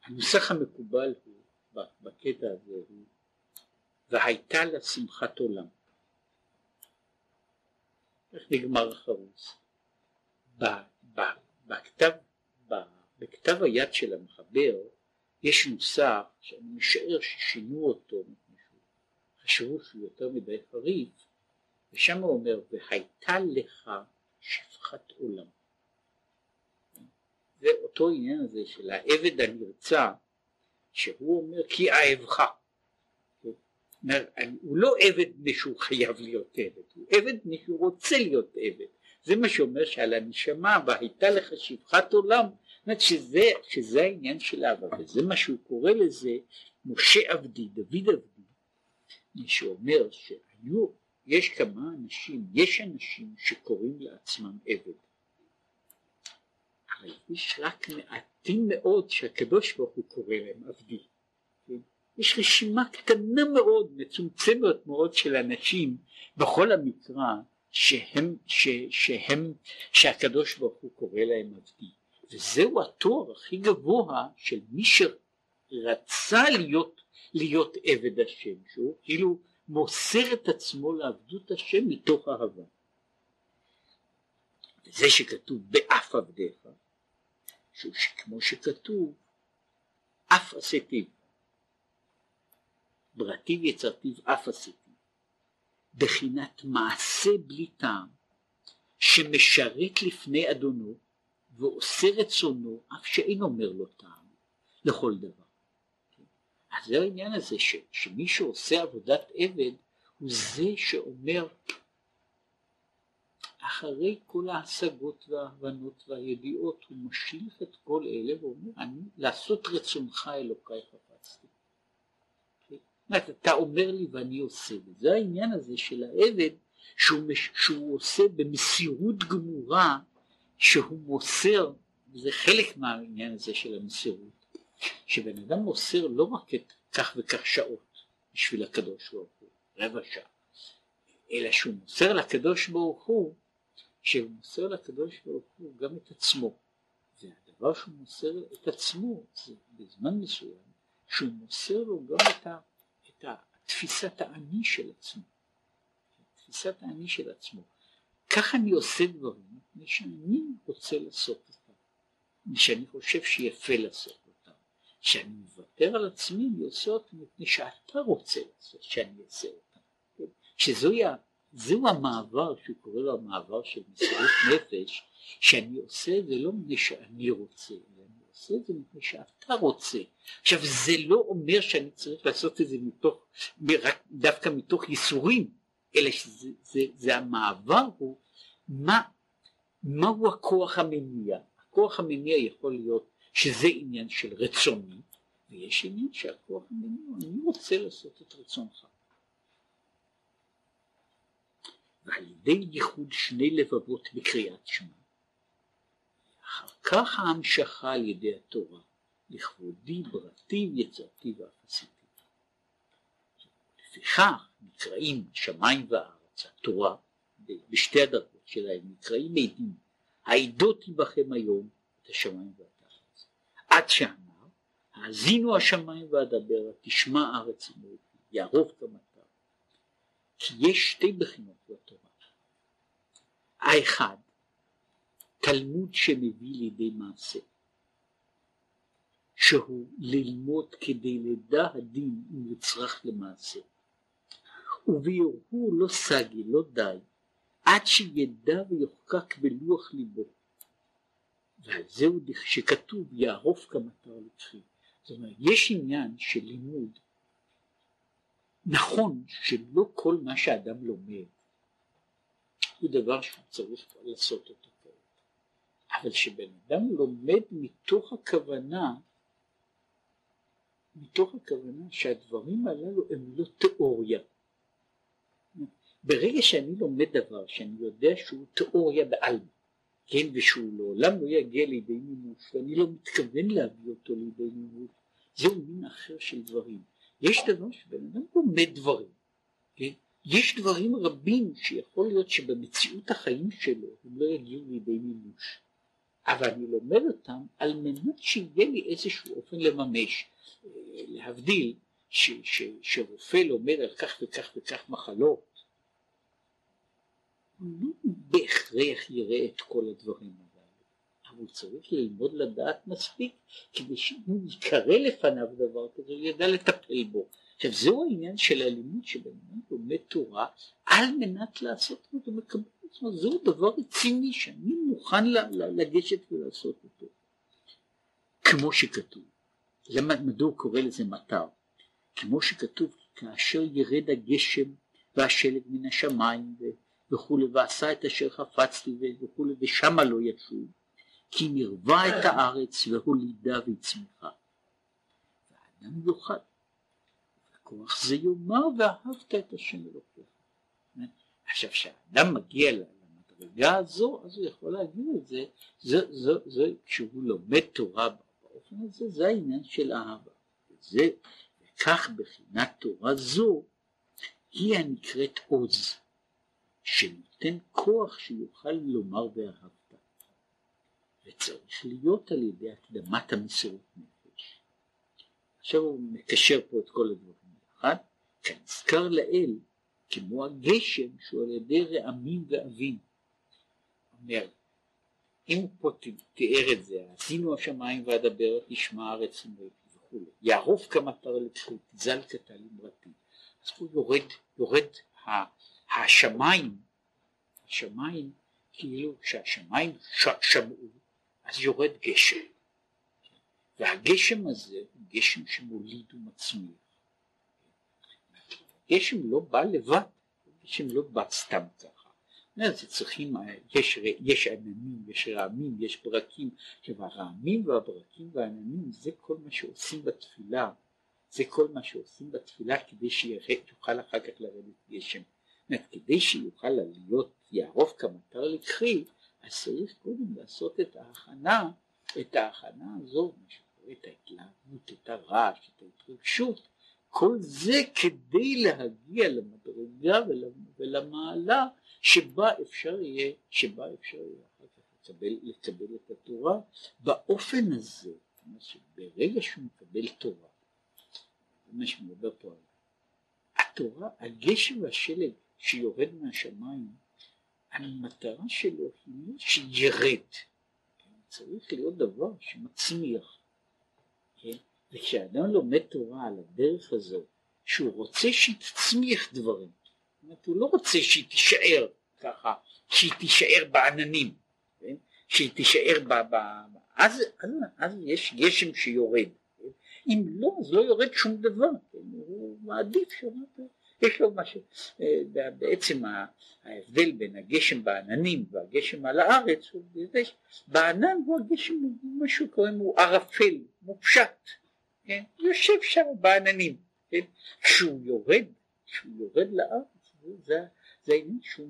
הנוסח המקובל הוא בקטע הזה הוא והייתה לה שמחת עולם איך נגמר החרוץ. בכתב, בכתב היד של המחבר יש נוסח שאני משער ששינו אותו חשבו שהוא יותר מדי חריף ושם הוא אומר והייתה לך שפחת עולם. זה אותו עניין הזה של העבד הנרצע שהוא אומר כי אהבך. הוא לא עבד מפני שהוא חייב להיות עבד, הוא עבד מפני שהוא רוצה להיות עבד. זה מה שאומר שעל הנשמה והייתה לך שפחת עולם, זאת אומרת שזה, העניין של אהבה, וזה מה שהוא קורא לזה משה עבדי, דוד עבדי, שאומר שהיו, יש כמה אנשים, יש אנשים שקוראים לעצמם עבד, אבל יש רק מעטים מאוד שהקדוש ברוך הוא קורא להם עבדי. יש רשימה קטנה מאוד, מצומצמת מאוד של אנשים בכל המקרא שהם, ש, שהם, שהקדוש ברוך הוא קורא להם עבדי. וזהו התואר הכי גבוה של מי שרצה להיות, להיות עבד השם, שהוא כאילו מוסר את עצמו לעבדות השם מתוך אהבה. וזה שכתוב באף עבדיך, שהוא כמו שכתוב אף עשיתיו, ברטיב יצרתיו אף עשיתיו, בחינת מעשה בלי טעם, שמשרת לפני אדונו ועושה רצונו אף שאין אומר לו טעם לכל דבר. אז זה העניין הזה ש, שמי שעושה עבודת עבד הוא זה שאומר אחרי כל ההשגות וההבנות והידיעות הוא משליך את כל אלה ואומר אני לעשות רצונך אלוקיי חפצתי. זאת אתה אומר לי ואני עושה וזה העניין הזה של העבד שהוא, שהוא עושה במסירות גמורה שהוא מוסר וזה חלק מהעניין הזה של המסירות שבן אדם מוסר לא רק את כך וכך שעות בשביל הקדוש ברוך הוא רבע שעה אלא שהוא מוסר לקדוש ברוך הוא שהוא מוסר לקדוש ברוך הוא גם את עצמו. והדבר שהוא מוסר את עצמו זה בזמן מסוים שהוא מוסר לו גם את, ה, את תפיסת האני של עצמו. תפיסת האני של עצמו. כך אני עושה דברים מפני שאני רוצה לעשות אותם מפני שאני חושב שיפה לעשות שאני מוותר על עצמי אני עושה אותם מפני שאתה רוצה שאני אעשה אותם כן? שזוהי זהו המעבר שהוא קורא לו המעבר של מסירות נפש שאני עושה את זה לא מפני שאני רוצה אלא אני עושה את זה מפני שאתה רוצה. עכשיו זה לא אומר שאני צריך לעשות את זה מתוך דווקא מתוך ייסורים אלא שזה זה, זה המעבר הוא מה מהו הכוח המניע? הכוח המניע יכול להיות שזה עניין של רצוני ויש עניין שהכוח המניע אני רוצה לעשות את רצונך ועל ידי ייחוד שני לבבות בקריאת שמע. אחר כך ההמשכה על ידי התורה, לכבודי ברתי יצרתי ואף עשיתי. לפיכך נקראים שמיים וארץ, התורה, בשתי הדרגות שלהם נקראים עדים, העדות עמכם היום את השמיים ואת הארץ. עד שאמר, האזינו השמיים ואדבר, תשמע ארץ אמרו, יערוב כמתה. כי יש שתי בחינות בתורה. האחד, תלמוד שמביא לידי מעשה, שהוא ללמוד כדי לדע הדין אם נצרך למעשה. וביורו לא סגי, לא די, עד שידע ויוחקק בלוח ליבו. ועל זהו שכתוב יערוף כמטר לקחי. זאת אומרת, יש עניין של לימוד. נכון שלא כל מה שאדם לומד הוא דבר שהוא צריך לעשות אותו כעת. אבל שבן אדם לומד מתוך הכוונה, מתוך הכוונה שהדברים הללו הם לא תיאוריה. ברגע שאני לומד דבר שאני יודע שהוא תיאוריה בעלמא, כן, ושהוא לעולם לא יגיע לידי מימוש, ואני לא מתכוון להביא אותו לידי מימוש, זהו מין אחר של דברים. יש דבר שבן אדם לומד דברים, כן? יש דברים רבים שיכול להיות שבמציאות החיים שלו הם לא יגיעו לידי מימוש, אבל אני לומד אותם על מנת שיהיה לי איזשהו אופן לממש, להבדיל ש, ש, שרופא לומד על כך וכך וכך מחלות, לא בהכרח יראה את כל הדברים הללו, אבל הוא צריך ללמוד לדעת מספיק כדי שאם יקרה לפניו דבר כזה הוא ידע לטפל בו. עכשיו זהו העניין של הלימוד שבן אדם לומד תורה על מנת לעשות אותו מקבל את עצמו, זהו דבר רציני שאני מוכן לגשת ולעשות אותו. כמו שכתוב, למה, מדוע הוא קורא לזה מטר? כמו שכתוב כאשר ירד הגשם והשלג מן השמיים וכולי ועשה את אשר חפצתי וכולי ושמה לא ישוב כי נרווה את הארץ והולידה והצמיחה. והאדם יאכל. וכוח זה יאמר ואהבת את השם אלוקיך. עכשיו כשאדם מגיע למדרגה הזו אז הוא יכול להגיד את זה, זה, זה, זה כשהוא לומד תורה באופן הזה זה העניין של אהבה. וזה, וכך בחינת תורה זו היא הנקראת עוז, שנותן כוח שיוכל לומר ואהבת. וצריך להיות על ידי הקדמת המסירות נפש. עכשיו הוא מקשר פה את כל הדברים ביחד, כנזכר לאל כמו הגשם שהוא על ידי רעמים ואבים. אומר, אם הוא פה תיאר את זה, עשינו השמיים ואדבר תשמע הארץ וכולי, יערוף כמטר לבחור, תזל קטל אמרתי. אז פה יורד, יורד השמיים, השמיים כאילו שהשמיים שמעו אז יורד גשם. והגשם הזה הוא גשם שמוליד ומצמיח. גשם לא בא לבד, גשם לא בא סתם ככה. זה צריכים, יש, יש עננים, יש רעמים, יש ברקים, הרעמים והברקים והעננים זה כל מה שעושים בתפילה, זה כל מה שעושים בתפילה כדי שיוכל אחר כך לרדת גשם. כדי שיוכל להיות יערוף כמטר לקחי, אז צריך קודם לעשות את ההכנה, את ההכנה הזו, מה שקורה, את ההתלהבות, את הרעש, את ההתרגשות, כל זה כדי להגיע למדרגה ולמעלה שבה אפשר יהיה, שבה אפשר יהיה אחר כך לקבל, לקבל את התורה. באופן הזה, ברגע שהוא מקבל תורה, מה שמדבר פה התורה, הגשם והשלג שיורד מהשמיים המטרה שלו היא שירד? צריך להיות דבר שמצמיח, כן? וכשאדם לומד תורה על הדרך הזו, שהוא רוצה שהיא תצמיח דברים, זאת אומרת הוא לא רוצה שהיא תישאר ככה, שהיא תישאר בעננים, כן? שהיא תישאר ב... ב... אז, אז, אז יש גשם שיורד, כן? אם לא אז לא יורד שום דבר, כן? הוא מעדיף שיורד יש לו משהו, אה, בעצם ההבדל בין הגשם בעננים והגשם על הארץ הוא בזה שבענן הוא הגשם מה שהוא קוראים הוא ערפל, מופשט, כן? יושב שם בעננים, כן? כשהוא יורד, כשהוא יורד לארץ זה העניין שהוא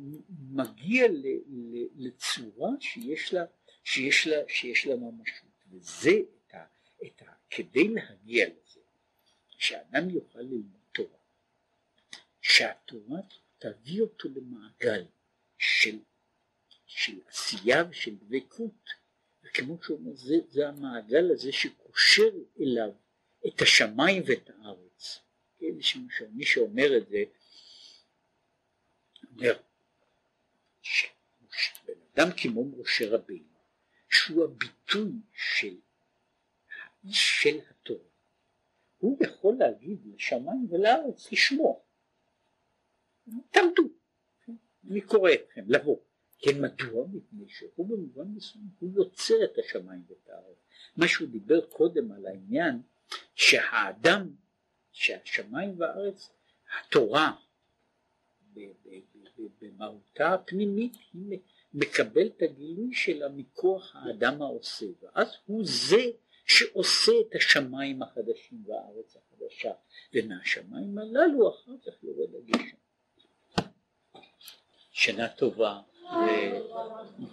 מגיע ל, ל, לצורה שיש לה, שיש לה, שיש לה ממשות וזה את ה, את ה, כדי להגיע לזה שאדם יוכל ללמוד שהתורה תביא אותו למעגל של, של עשייה ושל דבקות. וכמו שהוא אומר זה, זה המעגל הזה שקושר אליו את השמיים ואת הארץ. כן, מי שאומר את זה אומר שבן אדם כמו משה רבינו שהוא הביטוי של האיש של התורה הוא יכול להגיד לשמיים ולארץ לשמוע תעמדו, אני קורא אתכם לבוא. כן, מדוע? מפני שהוא במובן מסוים, הוא יוצר את השמיים ואת הארץ. מה שהוא דיבר קודם על העניין שהאדם, שהשמיים והארץ, התורה במהותה הפנימית היא מקבל את הגילוי שלה מכוח האדם העושה, ואז הוא זה שעושה את השמיים החדשים והארץ החדשה, ומהשמיים הללו אחר כך יורד הגשם. שנה טובה,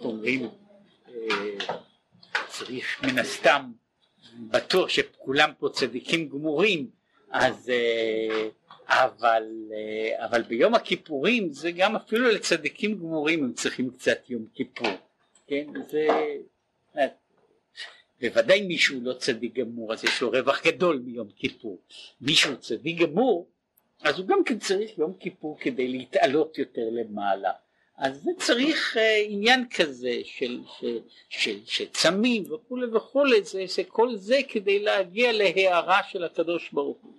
ואומרים אה, צריך מן הסתם, בטוח שכולם פה צדיקים גמורים, אז אה, אבל, אה, אבל ביום הכיפורים זה גם אפילו לצדיקים גמורים הם צריכים קצת יום כיפור, כן, זה בוודאי מישהו לא צדיק גמור אז יש לו רווח גדול מיום כיפור, מישהו צדיק גמור אז הוא גם כן צריך יום כיפור כדי להתעלות יותר למעלה. אז זה צריך uh, עניין כזה של, של, של, של צמים וכולי וכולי, זה, זה כל זה כדי להגיע להערה של הקדוש ברוך הוא.